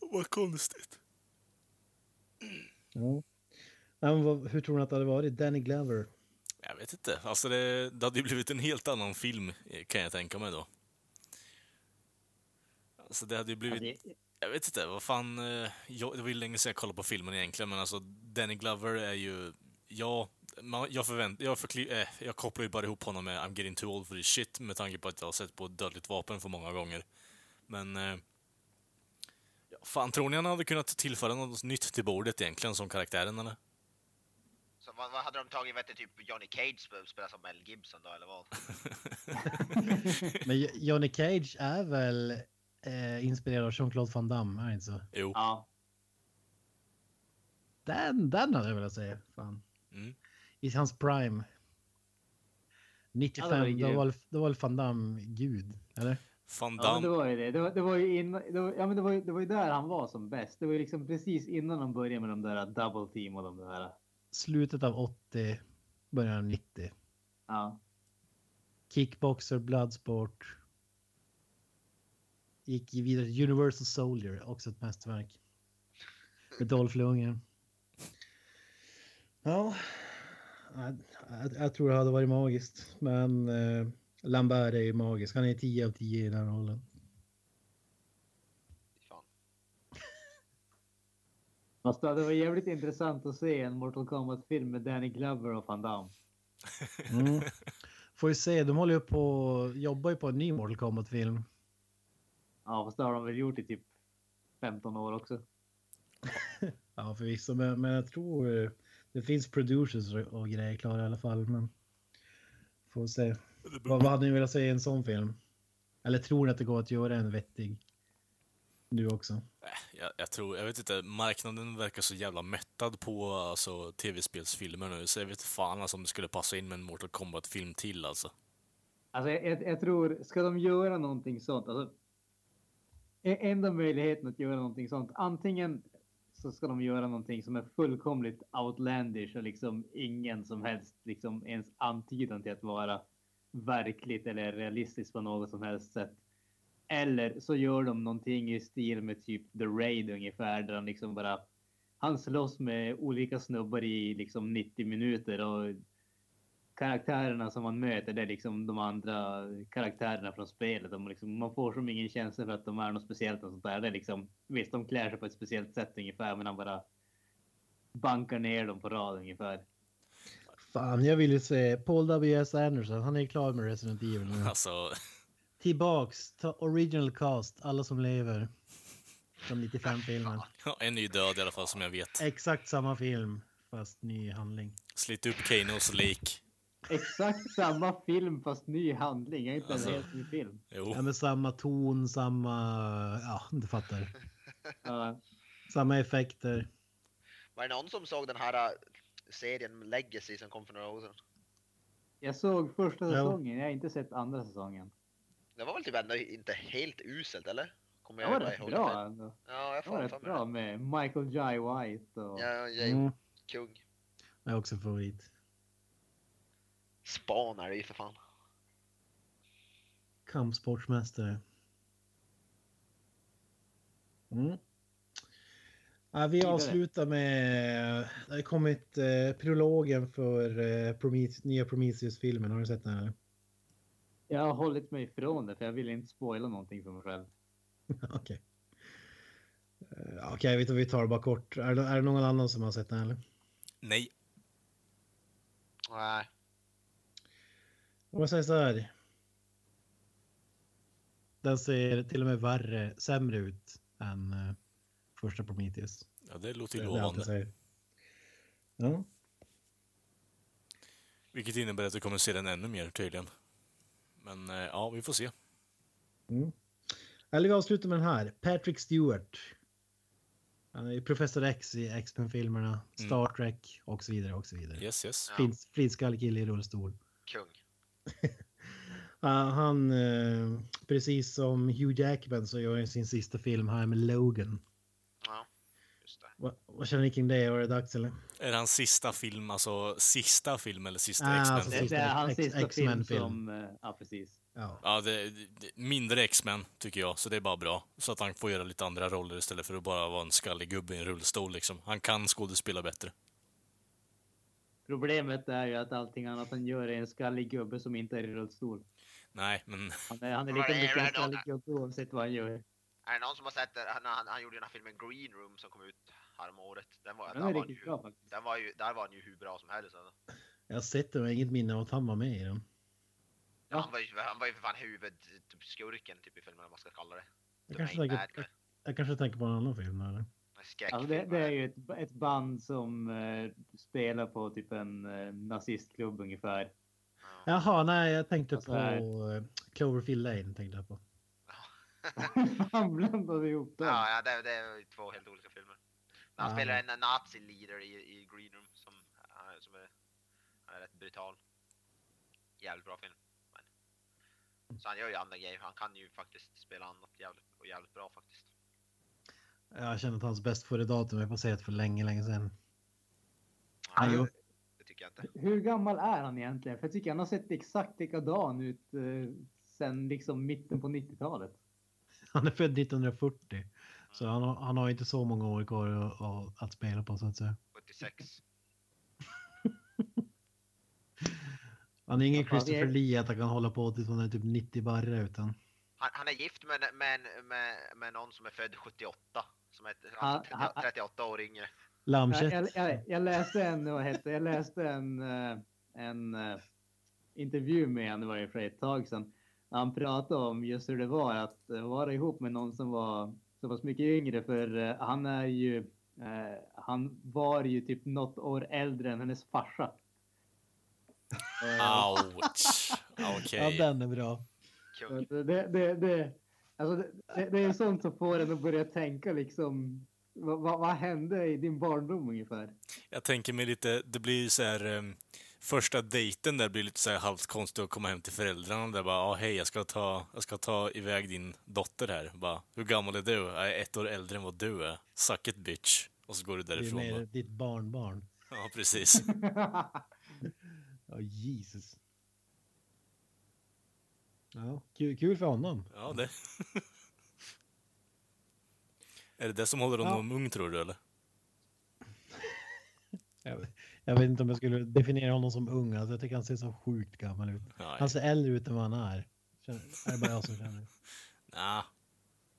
Vad konstigt. Ja. Men vad, hur tror ni att det hade varit? Danny Glover? Jag vet inte. Alltså det, det hade ju blivit en helt annan film, kan jag tänka mig då. Alltså det hade ju blivit... Alltså, jag- Jag vet inte, vad fan... eh, Jag, det var ju länge sedan jag kollade på filmen egentligen, men alltså Danny Glover är ju... Ja, man, jag förvänt, jag, förkli, eh, jag kopplar ju bara ihop honom med I'm getting too old for this shit med tanke på att jag har sett på Dödligt vapen för många gånger. Men... Eh, ja, fan, tror ni han hade kunnat tillföra något nytt till bordet egentligen som karaktären eller? Så vad, vad hade de tagit? Vet du, typ Johnny Cage sp- spelar som Mel Gibson då, eller vad? *laughs* *laughs* Men Jo- Johnny Cage är väl eh, inspirerad av Jean-Claude Van Damme, är det inte så? Jo. Ja. Den, den hade jag velat säga. Fan. Mm. I hans prime. 95, Ja, det var då var, då var väl Van Damme gud, eller? Van Ja, men det Damme. var ju det. Det var, det var ju innan, det var, ja, men det var, ju- det var ju där han var som bäst. Det var ju liksom precis innan de började med de där double team och de där. Slutet av 80, början av 90. Ja. Kickboxer, Bloodsport. Gick vidare till Universal Soldier, också ett mästerverk. Med Dolph Lundgren. Ja, jag, jag, jag tror det hade varit magiskt. Men eh, Lambert är ju magisk. Han är 10 av 10 i den rollen. *laughs* Fast det var jävligt intressant att se en Mortal Kombat-film med Danny Glover och Van Damme. Mm. *laughs* Får vi se, de håller ju på, jobbar ju på en ny Mortal Kombat-film. Ja, fast det har de väl gjort i typ 15 år också. *laughs* Ja, förvisso, men, men jag tror eh, det finns producers och, grejer klara i alla fall. Men får se. Vad, vad hade ni velat se i en sån film? Eller tror ni att det går att göra en vettig? Du också? Äh, Jag, jag tror, jag vet inte, marknaden verkar så jävla mättad på alltså, tv-spelsfilmer nu, så jag vet fan alltså, om det skulle passa in med en Mortal Kombat-film till alltså. Alltså jag, jag, jag tror, ska de göra någonting sånt, alltså. E- enda möjligheten att göra någonting sånt, antingen så ska de göra någonting som är fullkomligt outlandish och liksom ingen som helst liksom ens antydan till att vara verkligt eller realistiskt på något som helst sätt. Eller så gör de någonting i stil med typ The Raid ungefär där han liksom bara han slåss med olika snubbar i liksom 90 minuter och karaktärerna som man möter det är liksom de andra karaktärerna från spelet. De liksom, man får som ingen känsla för att de är något speciellt och sånt där. Det är liksom, visst, de klär sig på ett speciellt sätt ungefär, men han bara bankar ner dem på rad ungefär. Fan, jag vill ju se Paul W.S. Anderson. Han är ju klar med Resident Evil nu. Alltså, Tillbaks, ta original cast, alla som lever. Från 95-filmen. en ny död i alla fall som jag vet. Exakt samma film, fast ny handling. Slit upp Kanos lik. Exakt samma film fast ny handling. Jag är inte Alltså. en helt ny film. Jo. Ja, med samma ton, samma... Ja, du fattar. Ja. Samma effekter. Var det någon som såg den här äh, serien Legacy som kom för några år sedan? jag såg första Jo. säsongen. Jag har inte sett andra säsongen. Det var väl typ ändå inte helt uselt eller? Kommer Det var rätt ihåg bra. ändå. Ja, jag Det var får rätt bra med Michael Jai White och Ja, jag är Mm, kung. jag är också favorit. Span är det ju för fan. Kampsportsmästare. Mm. Ja, vi avslutar med... Det har kommit eh, prologen för eh, Promet nya Prometheus-filmen. Har du sett den? Eller? jag har hållit mig ifrån det för jag vill inte spoila någonting för mig själv. *laughs* Okej. Eh, Okej, jag vet inte, vi tar det bara kort. Är det, är det någon annan som har sett den? Eller? Nej. Nej. Om jag säger så här. Den ser till och med värre, sämre ut än eh, första Prometheus. Ja, det låter lovande. säger. Ja. Vilket innebär att vi kommer se den ännu mer tydligen. Men eh, ja, vi får se. Mm. Eller vi avslutar med den här. Patrick Stewart. Han är Professor X i X-Men-filmerna, Star Trek och så vidare och så vidare. Yes, yes. Ja. Flint, flintskallig kille i rullstol. Kung. *laughs* Han, eh, precis som Hugh Jackman så gör han sin sista film här med Logan. Ja, just det. Va, vad känner ni kring det? Var det dags eller? Är det hans sista film, alltså sista film eller sista Ah, X-Men? alltså Det, det är hans X- sista film som... eh, Ja, precis. Ja. Ja, det, det, mindre X-Men tycker jag, så det är bara bra. Så att han får göra lite andra roller istället för att bara vara en skallig gubbe i en rullstol liksom. Han kan skådespela bättre. Problemet är ju att allting annat han gör är en skallig gubbe som inte är i rullstol. Nej, men Han är, han är lika mycket en skallig gubbe oavsett vad han gör. Är det någon som har sett det? Han, han, han gjorde den här filmen Green Room som kom ut häromåret. Den var, Den där, är var ju, bra faktiskt. den var ju, där var han ju hur bra som helst. Alltså. Jag har sett det men inget minne av att han var med i den. Ja. Han, var ju, han var ju för fan huvudskurken typ, i filmen, vad man ska kalla det. Jag kanske, tänker, jag, jag kanske tänker på en annan film eller? Alltså det, det är ju ett, ett band som eh, spelar på typ en eh, nazistklubb ungefär. Ja. Jaha, nej jag tänkte Alltså, på eh, Cloverfield Lane. Tänkte jag på. *laughs* Han blandade ihop dem. Ja, ja det, det är ju två helt olika filmer. Men han Ja. spelar en nazi-leader i, i Green Room som, är- som är, är rätt brutal. Jävligt bra film. Men. Så han gör ju andra grejer. Han kan ju faktiskt spela annat jävligt, och jävligt bra faktiskt. Jag känner att hans bäst före datum är passerat för länge, länge sedan. Han det tycker jag inte. Hur gammal är han egentligen? För jag tycker han har sett exakt likadan ut eh, sen liksom mitten på 90-talet. Han är född 1940. Så han har, han har inte så många år kvar att, att, att spela på så att säga. 76. *laughs* Han är ingen Ja, Christopher är- Lee att han kan hålla på tills han är typ 90 barre utan. Han, han är gift med, med, med, med någon som är född 78. Som är alltså, 30, 38 år yngre. Jag, Lammkött. jag, jag, jag läste en, vad heter, jag läste en, eh, en eh, intervju med honom, det var ju för ett tag sedan. Han pratade om just hur det var att eh, vara ihop med någon som var så pass mycket yngre för han är ju, eh, han var ju typ något år äldre än hennes farsa. *laughs* Ouch. Okej. Ja, den är bra. Det, det, det, alltså det, det, är sånt som får en att börja tänka liksom. Vad, vad, vad hände i din barndom ungefär? Jag tänker mig lite, det blir så här... ehm, första dejten där blir lite så här halvt konstigt att komma hem till föräldrarna där bara, ja hej, jag ska ta, jag ska ta iväg din dotter här. Bara, hur gammal är du? Jag är ett år äldre än vad du är. Suck it bitch. Och så går du Det är därifrån. mer ditt barnbarn. Ja, precis. *laughs* Ja, Jesus. Ja, kul, kul för honom. Ja, det... är det det som håller honom ung, tror du, eller? Jag, jag vet inte om jag skulle definiera honom som ung. Alltså, jag tycker han ser så sjukt gammal ut. Nej. Han ser äldre ut än vad han är. Känner- Är det bara jag som känner? *laughs* Nah.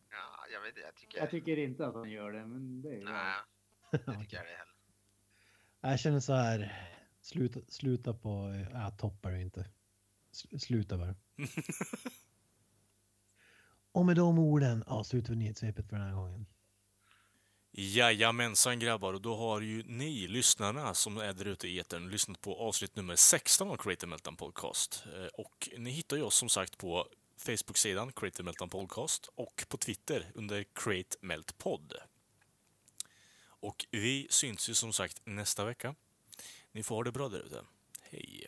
Ja, jag vet inte, jag tycker... Jag tycker inte att han gör det, men det är Nej, det? det *laughs* tycker jag det heller. Jag känner så här. Sluta, sluta på... Äh, toppar det inte. Sluta bara. Och med de orden avslutar vi nyhetssvepet för den här gången. Jajamensan grabbar, och då har ju ni lyssnarna som är där ute i etern lyssnat på avsnitt nummer 16 av Creative Meltdown Podcast. Eh, och ni hittar ju oss som sagt på Facebook-sidan Creative Meltdown Podcast och på Twitter under Create Melt Pod. Och vi syns ju som sagt nästa vecka. Ni får ha det bra där ute. Hej!